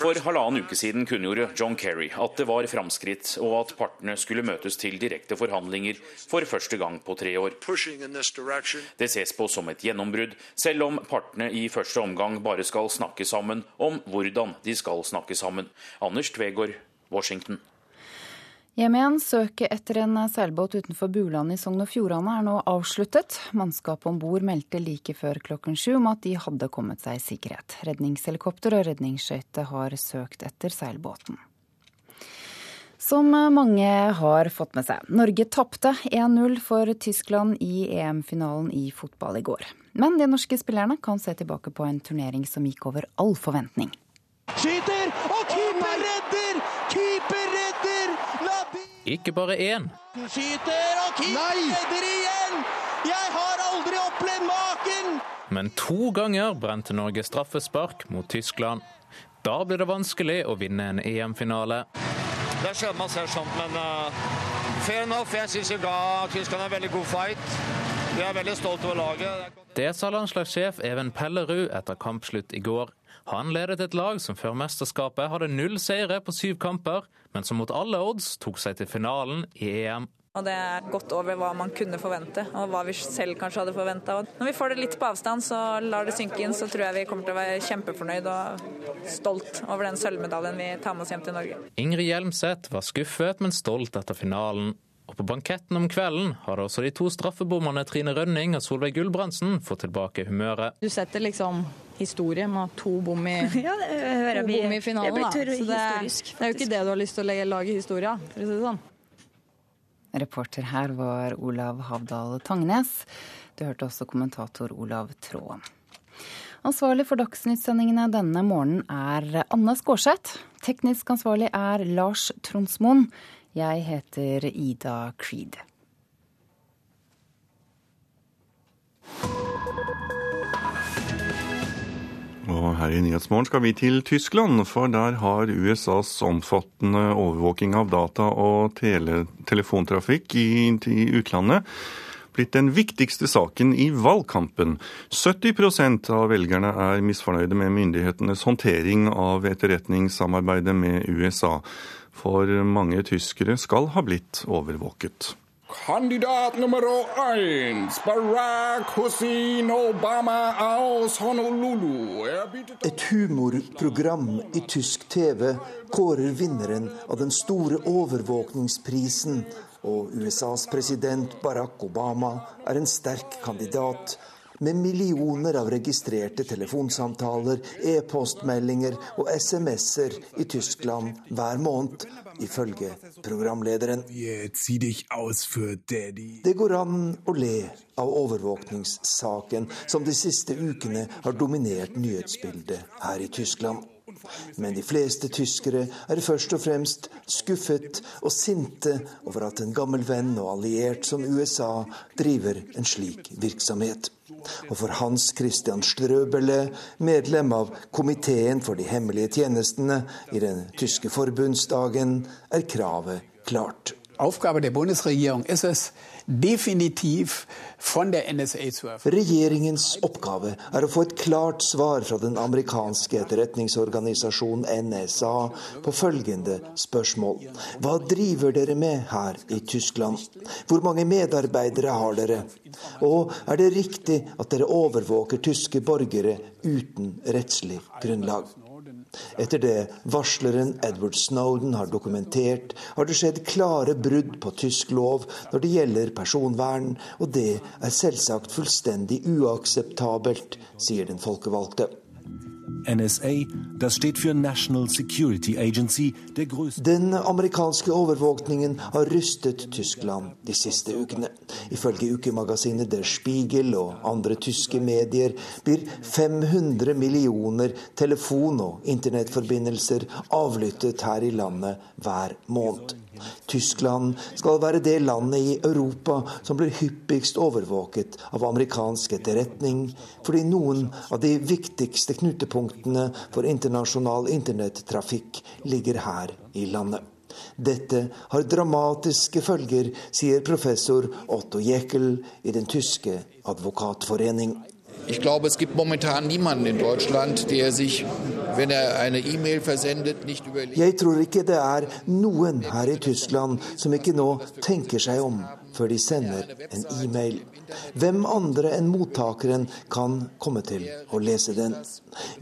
For halvannen uke siden kunngjorde John Kerry at det var framskritt, og at partene skulle møtes til direkte forhandlinger for første gang på tre år. Det ses på som et gjennombrudd, selv om partene i første omgang bare skal snakke sammen om hvordan de skal snakke sammen. Anders Tvegård, Washington. Hjem igjen. Søket etter en seilbåt utenfor Buland i Sogn og Fjordane er nå avsluttet. Mannskapet om bord meldte like før klokken sju om at de hadde kommet seg i sikkerhet. Redningshelikopter og redningsskøyte har søkt etter seilbåten. Som mange har fått med seg, Norge tapte 1-0 for Tyskland i EM-finalen i fotball i går. Men de norske spillerne kan se tilbake på en turnering som gikk over all forventning. Skyter, og keeper! Ikke bare én. Skyter, og redder igjen! Jeg har aldri opplevd maken! Men to ganger brente Norge straffespark mot Tyskland. Da blir det vanskelig å vinne en EM-finale. Det er man ser sånt, men uh, fair enough. Jeg syns vi ga Tyskland en veldig god fight. Vi er veldig stolt over laget. Det sa landslagssjef Even Pellerud etter kampslutt i går. Han ledet et lag som før mesterskapet hadde null seire på syv kamper, men som mot alle odds tok seg til finalen i EM. Og Det er godt over hva man kunne forvente, og hva vi selv kanskje hadde forventa. Når vi får det litt på avstand, så lar det synke inn, så tror jeg vi kommer til å være kjempefornøyd og stolt over den sølvmedaljen vi tar med oss hjem til Norge. Ingrid Hjelmseth var skuffet, men stolt etter finalen. Og på banketten om kvelden har også de to straffebommerne Trine Rønning og Solveig Gulbrandsen fått tilbake humøret. Du setter liksom historie med to bom i, ja, det, to bom i finalen. Det, blir Så det, det, er jo ikke det du har lyst til å lage historie av, for å si det sånn. Reporter her var Olav Havdal Tangnes. Du hørte også kommentator Olav Traa. Ansvarlig for Dagsnytt-sendingene denne morgenen er Anne Skårseth. Teknisk ansvarlig er Lars Tronsmoen. Jeg heter Ida Creed. Og her i Nyhetsmorgen skal vi til Tyskland, for der har USAs omfattende overvåking av data og tele telefontrafikk i, i utlandet blitt den viktigste saken i valgkampen. 70% av velgerne er misfornøyde med myndighetenes håndtering av etterretningssamarbeidet med USA. For mange tyskere skal ha blitt overvåket. Kandidat nummer én, Barack Hussein Obama aus Honolulu. Et humorprogram i tysk TV kårer vinneren av den store overvåkningsprisen. Og USAs president Barack Obama er en sterk kandidat med millioner av registrerte telefonsamtaler, e-postmeldinger og SMS-er i Tyskland hver måned, ifølge programlederen. Det går an å le av overvåkningssaken som de siste ukene har dominert nyhetsbildet her i Tyskland. Men de fleste tyskere er først og fremst skuffet og sinte over at en gammel venn og alliert som USA driver en slik virksomhet. Og for Hans Christian Strøbele, medlem av komiteen for de hemmelige tjenestene i den tyske forbundsdagen, er kravet klart. Aufgabe der Bundesregierung ist es, definitiv von der NSA zu. Regjeringens oppgave er å få et klart svar fra den amerikanske etterretningsorganisasjonen NSA på følgende spørsmål. Hva driver dere med her i Tyskland? Hvor mange medarbeidere har dere? Og er det riktig at dere overvåker tyske borgere uten rettslig grunnlag? Etter det varsleren Edward Snowden har dokumentert, har det skjedd klare brudd på tysk lov når det gjelder personvern, og det er selvsagt fullstendig uakseptabelt, sier den folkevalgte. NSA, das steht für National Security Agency, der größte Den amerikanske overvåkningen har rystet Tyskland de siste ukene. Ifølge ukemagasinet Der Spiegel og andre tyske medier blir 500 millioner telefon- og internettforbindelser avlyttet her i landet hver måned. Tyskland skal være det landet i Europa som blir hyppigst overvåket av amerikansk etterretning, fordi noen av de viktigste knutepunktene for internasjonal internettrafikk ligger her i landet. Dette har dramatiske følger, sier professor Otto Jeckel i den tyske advokatforening. Ich glaube, es gibt momentan niemanden in Deutschland, der sich, wenn er eine E-Mail versendet, nicht überlegt. Jeg tror ikke det er noen her i Tyskland som ikke nå tenker seg om før de sender en e-mail. Hvem andre enn mottakeren kan komme til å lese den?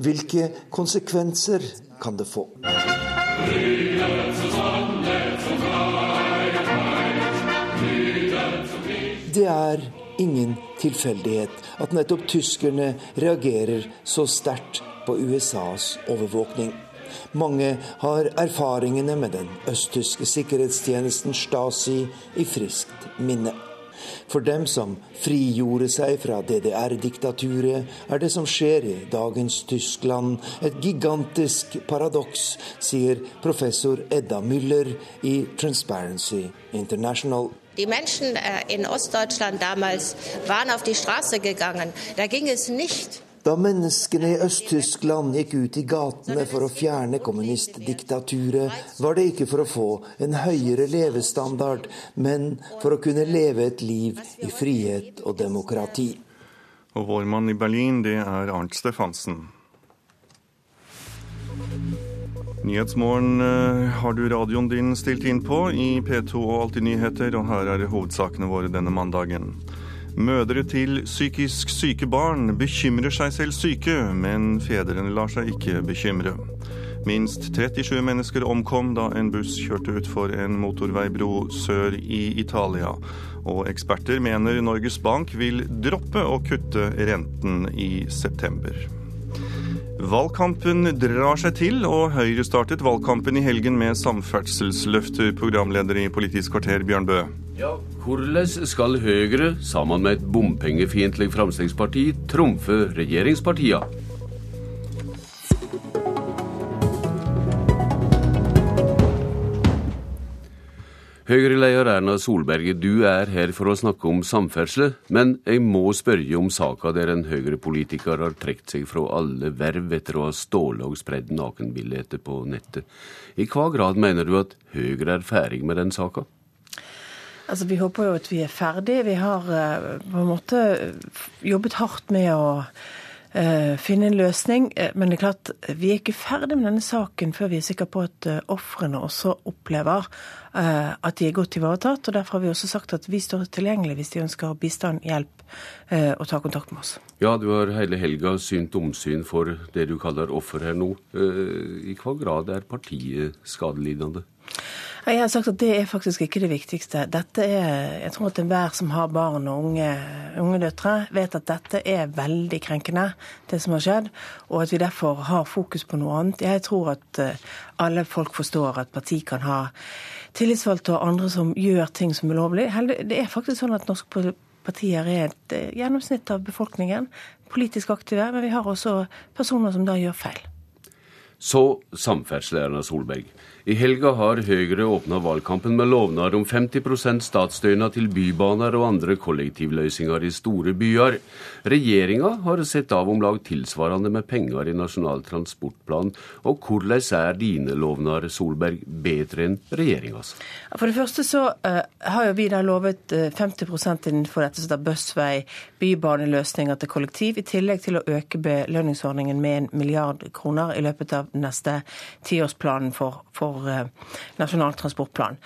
Hvilke konsekvenser kan det få? Det er ingen tilfeldighet at nettopp tyskerne reagerer så sterkt på USAs overvåkning. Mange har erfaringene med den østtyske sikkerhetstjenesten Stasi i friskt minne. For dem som frigjorde seg fra DDR-diktaturet, er det som skjer i dagens Tyskland et gigantisk paradoks, sier professor Edda Müller i Transparency International. Die Menschen in Ostdeutschland damals waren auf die Straße gegangen. Da ging es nicht da menneskene i Øst-Tyskland gikk ut i gatene for å fjerne kommunistdiktaturet, var det ikke for å få en høyere levestandard, men for å kunne leve et liv i frihet og demokrati. Og vår mann i Berlin, det er Arnt Stefansen. Nyhetsmorgen har du radioen din stilt inn på i P2 og Alltid nyheter, og her er hovedsakene våre denne mandagen. Mødre til psykisk syke barn bekymrer seg selv syke, men fedrene lar seg ikke bekymre. Minst 37 mennesker omkom da en buss kjørte utfor en motorveibro sør i Italia. Og eksperter mener Norges Bank vil droppe å kutte renten i september. Valgkampen drar seg til, og Høyre startet valgkampen i helgen med samferdselsløfter, programleder i Politisk kvarter, Bjørn Bø. Ja, Hvordan skal Høyre, sammen med et bompengefiendtlig Fremskrittsparti, trumfe regjeringspartiene? Høyre-leder Erna Solberg, du er her for å snakke om samferdsel, men jeg må spørre om saka der en Høyre-politiker har trukket seg fra alle verv etter å ha stålet og spredd nakenbilder på nettet. I hva grad mener du at Høyre er ferdig med den saka? Altså, Vi håper jo at vi er ferdig. Vi har på en måte jobbet hardt med å finne en løsning. Men det er klart, vi er ikke ferdig med denne saken før vi er sikre på at uh, ofrene også opplever at de er godt ivaretatt. og Derfor har vi også sagt at vi står tilgjengelig hvis de ønsker bistand, hjelp og ta kontakt med oss. Ja, du har hele helga synt omsyn for det du kaller offer her nå. I hva grad er partiet skadelidende? Jeg har sagt at det er faktisk ikke det viktigste. Dette er, Jeg tror at enhver som har barn og unge, unge døtre, vet at dette er veldig krenkende, det som har skjedd. Og at vi derfor har fokus på noe annet. Jeg tror at alle folk forstår at parti kan ha tillitsvalgte og andre som gjør ting som er ulovlig. Det er faktisk sånn at norske partier er et gjennomsnitt av befolkningen. Politisk aktive, men vi har også personer som da gjør feil. Så samferdsel, Erna Solberg. I helga har Høyre åpna valgkampen med lovnad om 50% statsstønad til bybaner og andre kollektivløsninger i store byer. Regjeringa har sett av om lag tilsvarende med penger i Nasjonal transportplan. Og hvordan er dine lovnader, Solberg, bedre enn regjeringas? For det første så uh, har jo vi da lovet uh, 50 innenfor dette som heter bussvei, bybaneløsninger til kollektiv, i tillegg til å øke belønningsordningen med en milliard kroner i løpet av neste tiårsplanen for, for uh, Nasjonal transportplan.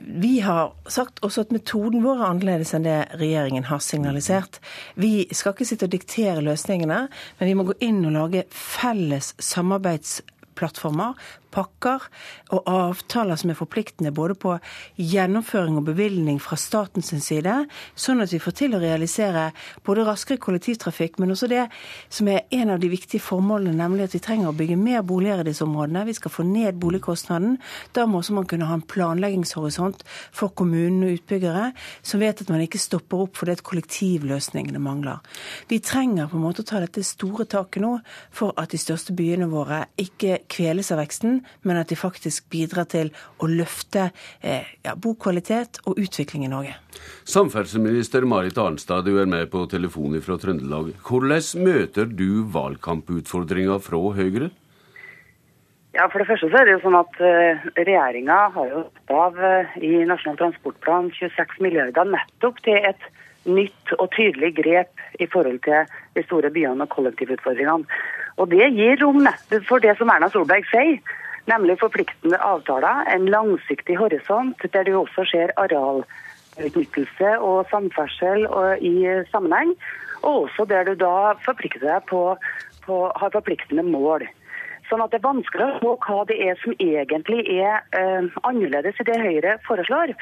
vi har sagt også at metoden vår er annerledes enn det regjeringen har signalisert. Vi skal ikke sitte og diktere løsningene, men vi må gå inn og lage felles samarbeidsplattformer pakker og avtaler som er forpliktende både på gjennomføring og bevilgning fra statens side, sånn at vi får til å realisere både raskere kollektivtrafikk, men også det som er en av de viktige formålene, nemlig at vi trenger å bygge mer boliger i disse områdene. Vi skal få ned boligkostnaden. Da må også man kunne ha en planleggingshorisont for kommunene og utbyggere som vet at man ikke stopper opp fordi kollektivløsningene mangler. Vi trenger på en måte å ta dette store taket nå for at de største byene våre ikke kveles av veksten, men at de faktisk bidrar til å løfte eh, ja, bokvalitet og utvikling i Norge. Samferdselsminister Marit Arnstad, du er med på telefonen fra Trøndelag. Hvordan møter du valgkamputfordringa fra Høyre? Ja, For det første så er det jo sånn at uh, regjeringa har jo satt av uh, i Nasjonal transportplan 26 milliarder nettopp til et nytt og tydelig grep i forhold til de store byene og kollektivutfordringene. Og Det gir rom nettopp for det som Erna Solberg sier, nemlig forpliktende avtaler, en langsiktig horisont der du også ser arealutnyttelse og samferdsel i sammenheng, og også der du da forplikter deg på, på har forpliktende mål. Sånn at Det er vanskelig å se hva det er som egentlig er eh, annerledes i det Høyre foreslår.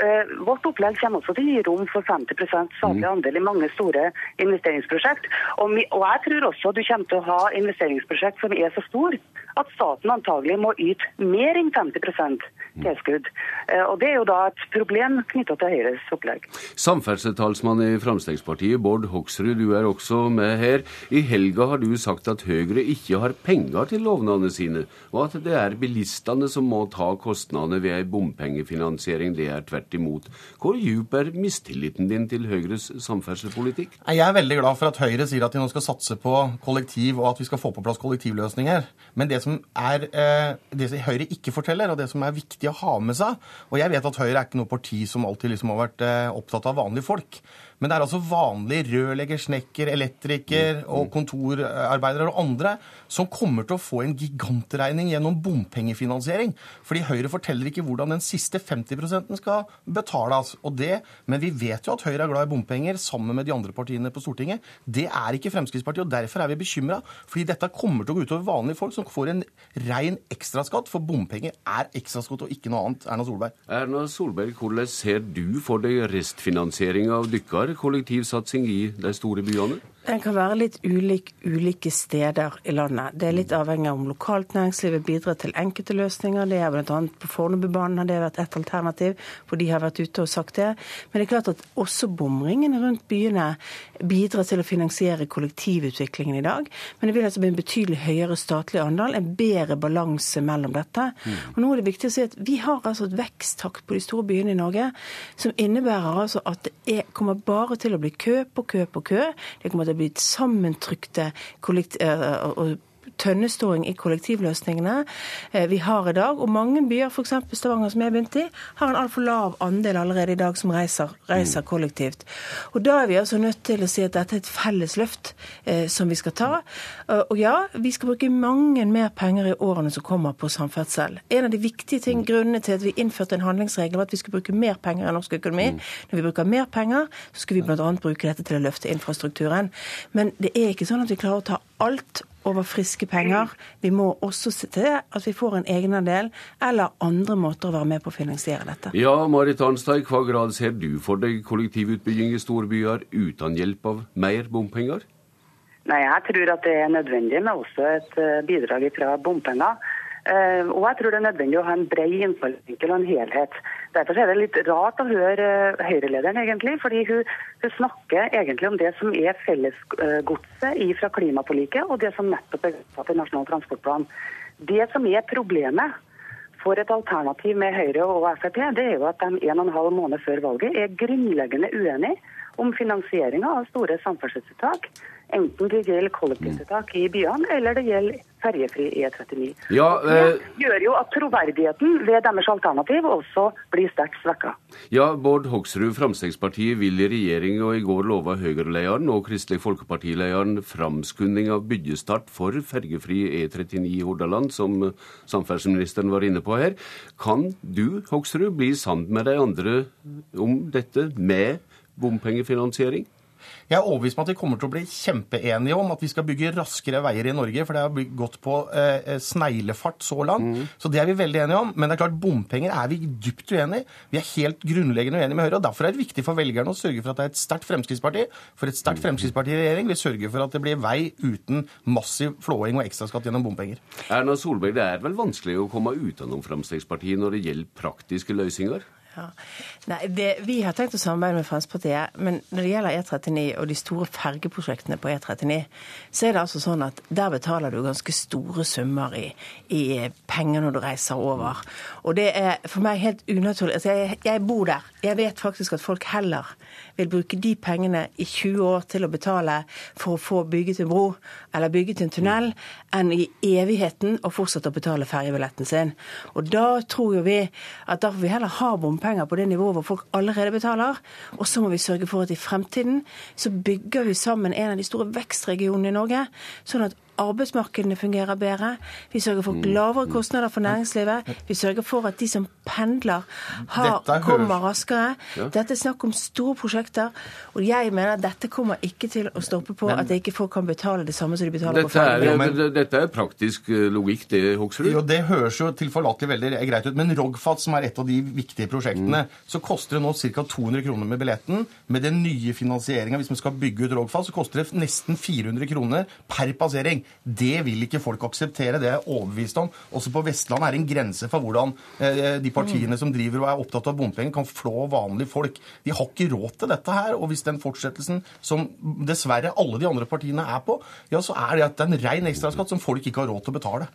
Uh, vårt opplegg kommer også til å gi rom for 50 statlig mm. andel i mange store investeringsprosjekt. Og, og, jeg tror også du kommer til å ha investeringsprosjekt som er så store at staten antagelig må yte mer enn 50 tilskudd. Uh, og Det er jo da et problem knytta til Høyres opplegg. Samferdselstalsmann i Frp, Bård Hoksrud, du er også med her. I helga har du sagt at Høyre ikke har penger til lovnadene sine, og at det er bilistene som må ta kostnadene ved ei bompengefinansiering. Det er tvert tvert imot. Hvor djup er mistilliten din til Høyres samferdselspolitikk? Jeg er veldig glad for at Høyre sier at de nå skal satse på kollektiv, og at vi skal få på plass kollektivløsninger. Men det som, er, eh, det som Høyre ikke forteller, og det som er viktig å ha med seg Og jeg vet at Høyre er ikke noe parti som alltid liksom har vært eh, opptatt av vanlige folk. Men det er altså vanlig rørlegger, snekker, elektriker og kontorarbeidere og andre som kommer til å få en gigantregning gjennom bompengefinansiering. Fordi Høyre forteller ikke hvordan den siste 50% skal betales. Og det, men vi vet jo at Høyre er glad i bompenger sammen med de andre partiene på Stortinget. Det er ikke Fremskrittspartiet, og derfor er vi bekymra. Fordi dette kommer til å gå utover vanlige folk som får en rein ekstraskatt. For bompenger er ekstraskatt og ikke noe annet. Erna Solberg. Erna Solberg, hvordan ser du for deg restfinansiering av dykkere? Kollektivsatsing i de store byene? Den kan være litt ulik ulike steder i landet. Det er litt avhengig av om lokalt næringsliv bidrar til enkelte løsninger. Det er bl.a. på Fornebubanen har det vært et alternativ, for de har vært ute og sagt det. Men det er klart at også bomringene rundt byene bidrar til å finansiere kollektivutviklingen i dag. Men det vil altså bli en betydelig høyere statlig andel, en bedre balanse mellom dette. Mm. Og nå er det viktig å si at Vi har altså et veksttakt på de store byene i Norge som innebærer altså at det er, kommer bare til å bli kø på kø på kø. Det kommer til det blitt sammentrykte og tønneståing i kollektivløsningene eh, vi har i dag. Og mange byer, f.eks. Stavanger, som jeg begynte i, har en altfor lav andel allerede i dag som reiser, reiser, kollektivt. Og da er vi altså nødt til å si at dette er et felles løft eh, som vi skal ta. Uh, og ja, vi skal bruke mange mer penger i årene som kommer på samferdsel. En av de viktige ting, grunnene til at vi innførte en handlingsregel, var at vi skulle bruke mer penger i norsk økonomi. Mm. Når vi bruker mer penger, så skal vi bl.a. bruke dette til å løfte infrastrukturen. Men det er ikke sånn at vi klarer å ta alt over friske penger. Vi må også se til at vi får en egenandel, eller andre måter å være med på å finansiere dette. Ja, Marit Arnstad, i hva grad ser du for deg kollektivutbygging i storbyer uten hjelp av mer bompenger? Nei, Jeg tror at det er nødvendig med også et eh, bidrag fra bompenger. Eh, og jeg tror det er nødvendig å ha en bred innfallsvinkel og en helhet. Derfor er det litt rart å høre uh, Høyre-lederen, egentlig. fordi hun, hun, snakker egentlig om det som er fellesgodset fra klimaforliket, og det som nettopp er vedtatt i Nasjonal transportplan. Det som er problemet for et alternativ med Høyre og Frp, det er jo at de en og en halv måned før valget er grunnleggende uenige om finansieringa av store samferdselstiltak. Enten det gjelder kollektivtiltak i byene, eller det gjelder ferjefri E39. Ja, eh, det gjør jo at troverdigheten ved deres alternativ også blir sterkt svekka. Ja, Bård Hoksrud, Fremskrittspartiet vil i regjering, og i går lova Høyre-lederen og Kristelig Folkeparti-lederen framskunding av byggestart for ferjefri E39 i Hordaland, som samferdselsministeren var inne på her. Kan du, Hoksrud, bli sammen med de andre om dette med bompengefinansiering? Jeg er overbevist om at vi kommer til å bli kjempeenige om at vi skal bygge raskere veier i Norge, for det har gått på eh, sneglefart så langt. Mm. Så det er vi veldig enige om. Men det er klart, bompenger er vi dypt uenig i. Vi er helt grunnleggende uenige med Høyre. og Derfor er det viktig for velgerne å sørge for at det er et sterkt Fremskrittsparti. For et sterkt Fremskrittsparti i regjering vil sørge for at det blir vei uten massiv flåing og ekstraskatt gjennom bompenger. Erna Solberg, det er vel vanskelig å komme utenom Fremskrittspartiet når det gjelder praktiske løsninger? Ja. Nei, det, Vi har tenkt å samarbeide med Fremskrittspartiet, men når det gjelder E39 og de store fergeprosjektene på E39, så er det altså sånn at der betaler du ganske store summer i, i penger når du reiser over. Og det er for meg helt unaturlig. Altså, jeg, jeg bor der. Jeg vet faktisk at folk heller vil bruke de pengene i 20 år til å betale for å få bygget en bro eller bygget en tunnel, enn i evigheten å fortsette å betale ferjebilletten sin. Og da tror jo vi at da får vi heller ha bompenger på det nivået hvor folk allerede betaler. Og så må vi sørge for at i fremtiden så bygger vi sammen en av de store vekstregionene i Norge, sånn at arbeidsmarkedene fungerer bedre. Vi sørger for lavere kostnader for næringslivet. Vi sørger for at de som pendler, har, kommer raskere. Dette er snakk om store prosjekter. Og jeg mener at dette kommer ikke til å stoppe på at ikke folk kan betale det samme som de betaler dette på ferge. Dette er praktisk eh, logikk, det, Hoksrud? Jo, det høres jo tilforlatelig veldig greit ut. Men Rogfast, som er et av de viktige prosjektene, mm. så koster det nå ca. 200 kroner med billetten. Med den nye finansieringa, hvis man skal bygge ut Rogfast, så koster det nesten 400 kroner per passering. Det vil ikke folk akseptere, det er jeg overbevist om. Også på Vestlandet er det en grense for hvordan eh, de partiene som driver og er opptatt av bompenger, kan flå vanlige folk. De har ikke råd til dette her. Og hvis den fortsettelsen som dessverre alle de andre partiene er på, ja, så er det det er en rein ekstraskatt som folk ikke har råd til å betale.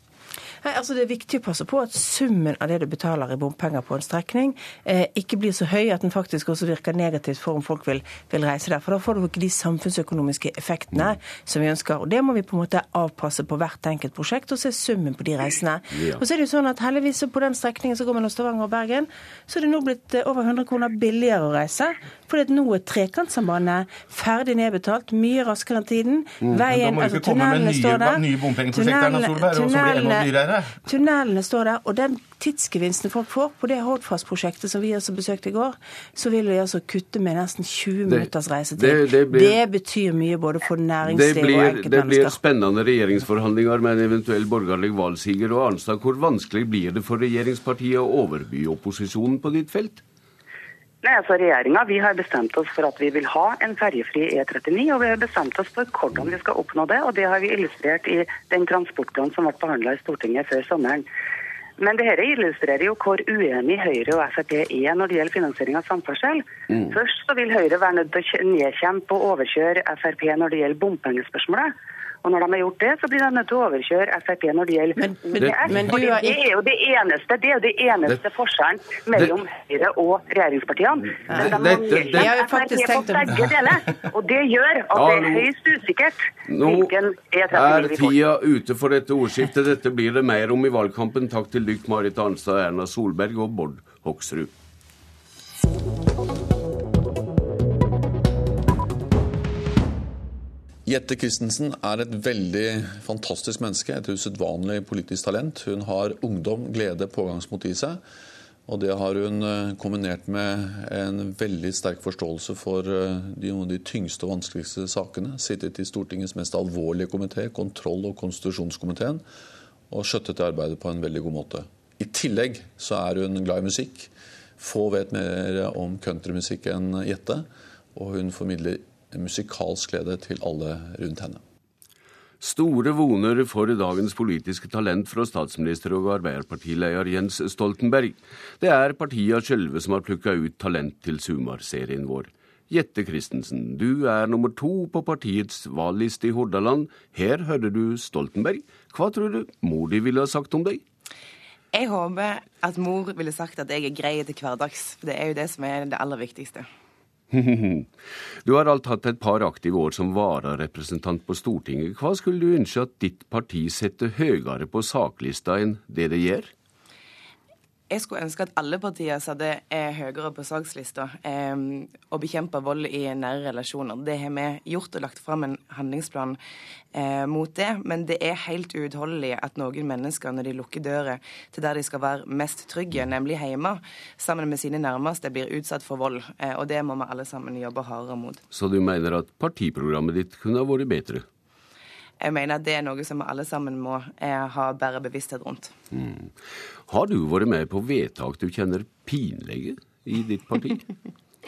Nei, altså Det er viktig å passe på at summen av det du betaler i bompenger på en strekning, eh, ikke blir så høy at den faktisk også virker negativt for om folk vil, vil, reise der. For da får du ikke de samfunnsøkonomiske effektene som vi ønsker. Og Det må vi på en måte avpasse på hvert enkelt prosjekt og se summen på de reisene. Ja. Og så er det jo sånn at heldigvis på den strekningen som går mellom Stavanger og Bergen, så er det nå blitt eh, over 100 kroner billigere å reise. Fordi nå er Trekantsambandet ferdig nedbetalt, mye raskere enn tiden. Mm. Veien, altså tunnelene står der. Nye bompengeprosjekter, Erna Solberg, dyrere. Tunnelene står der, og den tidsgevinsten folk får på det Hordfast-prosjektet som vi også besøkte i går, så vil vi altså kutte med nesten 20 minutters reisetid. Det, det, blir, det betyr mye både for næringsliv blir, og enkeltmennesker. Det blir spennende regjeringsforhandlinger med en eventuell borgerlig valgsiger. Og Arnstad, hvor vanskelig blir det for regjeringspartiet å overby opposisjonen på ditt felt? Nei, altså Regjeringa har bestemt oss for at vi vil ha en ferjefri E39, og vi har bestemt oss for hvordan vi skal oppnå det. og Det har vi illustrert i den transportplanen som ble behandla i Stortinget før sommeren. Men dette illustrerer jo hvor uenig Høyre og Frp er når det gjelder finansiering av samferdsel. Mm. Først så vil Høyre være nødt til å nedkjempe og overkjøre Frp når det gjelder bompengespørsmålet. Og når de har gjort det, så blir de nødt til å overkjøre Frp når det gjelder men, men, men, det, er, det er jo det eneste, det er jo det eneste forskjellen mellom Høyre og regjeringspartiene. Men de må nedkjempe Frp på begge deler. Og det gjør at det er høyst usikkert hvilken E39 vi får. Er tida ute for dette ordskiftet? Dette blir det mer om i valgkampen. Takk til dykk Marit Arnstad, Erna Solberg og Bård Hoksrud. Jette Christensen er et veldig fantastisk menneske, et usedvanlig politisk talent. Hun har ungdom, glede, pågangsmot i seg. Og det har hun eh, kombinert med en veldig sterk forståelse for eh, de, noen av de tyngste og vanskeligste sakene. Sittet i Stortingets mest alvorlige komité, kontroll- og konstitusjonskomiteen, og skjøttet det arbeidet på en veldig god måte. I tillegg så er hun glad i musikk. Få vet mer om countrymusikk enn Jette. Og hun formidler musikalsk glede til alle rundt henne. Store voner for dagens politiske talent fra statsminister og Arbeiderpartileder Jens Stoltenberg. Det er partia sjølve som har plukka ut talent til Sumar-serien vår. Jette Christensen, du er nummer to på partiets valgliste i Hordaland. Her hører du Stoltenberg. Hva tror du mor di ville ha sagt om deg? Jeg håper at mor ville sagt at jeg er grei til hverdags. For det er jo det som er det aller viktigste. Du har alt hatt et par aktive år som vararepresentant på Stortinget. Hva skulle du ønske at ditt parti setter høyere på saklista enn det det gjør? Jeg skulle ønske at alle partier satte eh, høyere på sakslista eh, bekjempe vold i nære relasjoner. Det har vi gjort og lagt fram en handlingsplan eh, mot det. Men det er helt uutholdelig at noen mennesker, når de lukker døra til der de skal være mest trygge, nemlig hjemme, sammen med sine nærmeste, blir utsatt for vold. Eh, og det må vi alle sammen jobbe hardere mot. Så du mener at partiprogrammet ditt kunne ha vært bedre? Jeg mener at det er noe som vi alle sammen må eh, ha bedre bevissthet rundt. Mm. Har du vært med på vedtak du kjenner pinlige i ditt parti?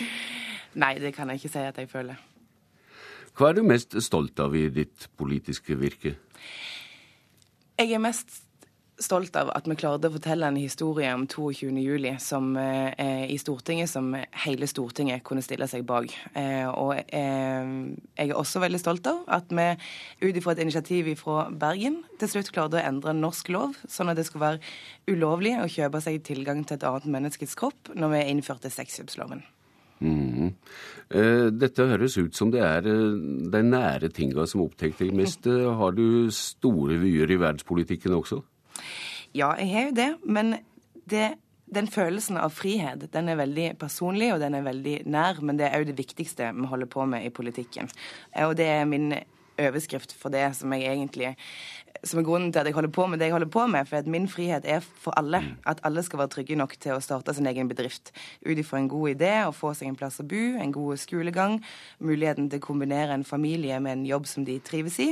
Nei, det kan jeg ikke si at jeg føler. Hva er du mest stolt av i ditt politiske virke? Jeg er mest stolt av at vi klarte å fortelle en historie om 22.07. Som, eh, i Stortinget som hele Stortinget kunne stille seg bak. Eh, og eh, jeg er også veldig stolt av at vi ut ifra et initiativ fra Bergen til slutt klarte å endre norsk lov, sånn at det skulle være ulovlig å kjøpe seg tilgang til et annet menneskets kropp når vi innførte sexkjøpsloven. Mm. Dette høres ut som det er de nære tinga som opptar deg mest. Har du store vyer i verdenspolitikken også? Ja, jeg har jo det. Men det den følelsen av frihet den er veldig personlig og den er veldig nær, men det er òg det viktigste vi holder på med i politikken. Og det er min overskrift for det som jeg egentlig som er grunnen til at jeg holder på med det jeg holder på med. For at min frihet er for alle. At alle skal være trygge nok til å starte sin egen bedrift. Ut ifra en god idé, å få seg en plass å bo, en god skolegang, muligheten til å kombinere en familie med en jobb som de trives i,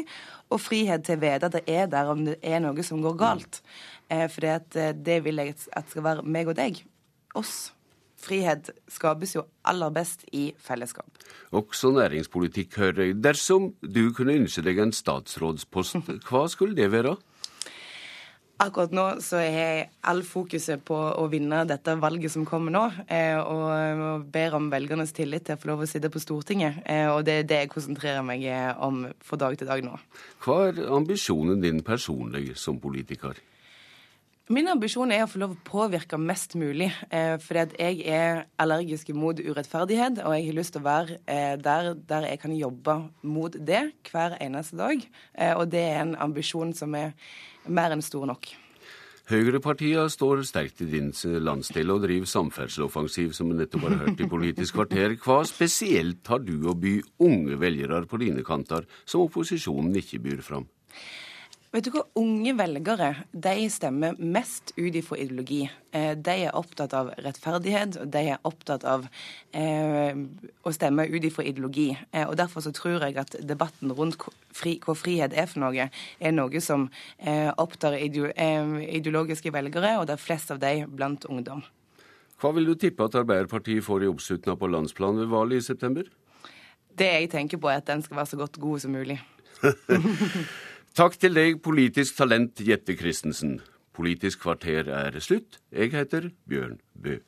og frihet til å vite at det er der om det er noe som går galt. Eh, for eh, det vil jeg at skal være meg og deg. Oss. Frihet skapes jo aller best i fellesskap. Også næringspolitikk hører jeg. Dersom du kunne ønske deg en statsrådspost, hva skulle det være? Akkurat nå så har jeg all fokuset på å vinne dette valget som kommer nå, eh, og ber om velgernes tillit til å få lov å sitte på Stortinget. Og det er det jeg konsentrerer meg om fra dag til dag nå. Hva er ambisjonen din personlig som politiker? Min ambisjon er å få lov å påvirke mest mulig. Eh, fordi at jeg er allergisk mot urettferdighet, og jeg har lyst til å være eh, der, der, jeg kan jobbe mot det hver eneste dag. Eh, og det er en ambisjon som er mer enn stor nok. Høyrepartiene står sterkt i din landsdel og driver samferdselsoffensiv, som vi nettopp har hørt i Politisk kvarter. Hva spesielt har du å by unge velgere på dine kanter, som opposisjonen ikke byr fram? Vet du hva, Unge velgere de stemmer mest ut ifra ideologi. Eh, de er opptatt av rettferdighet, og de er opptatt av eh, å stemme ut ifra ideologi. Eh, og Derfor så tror jeg at debatten rundt fri, hva frihet er for noe, er noe som eh, opptar eh, ideologiske velgere, og det er flest av de blant ungdom. Hva vil du tippe at Arbeiderpartiet får i oppslutninga på landsplan ved valget i september? Det jeg tenker på, er at den skal være så godt god som mulig. Takk til deg, politisk talent Jette Christensen. Politisk kvarter er slutt. Jeg heter Bjørn Bø.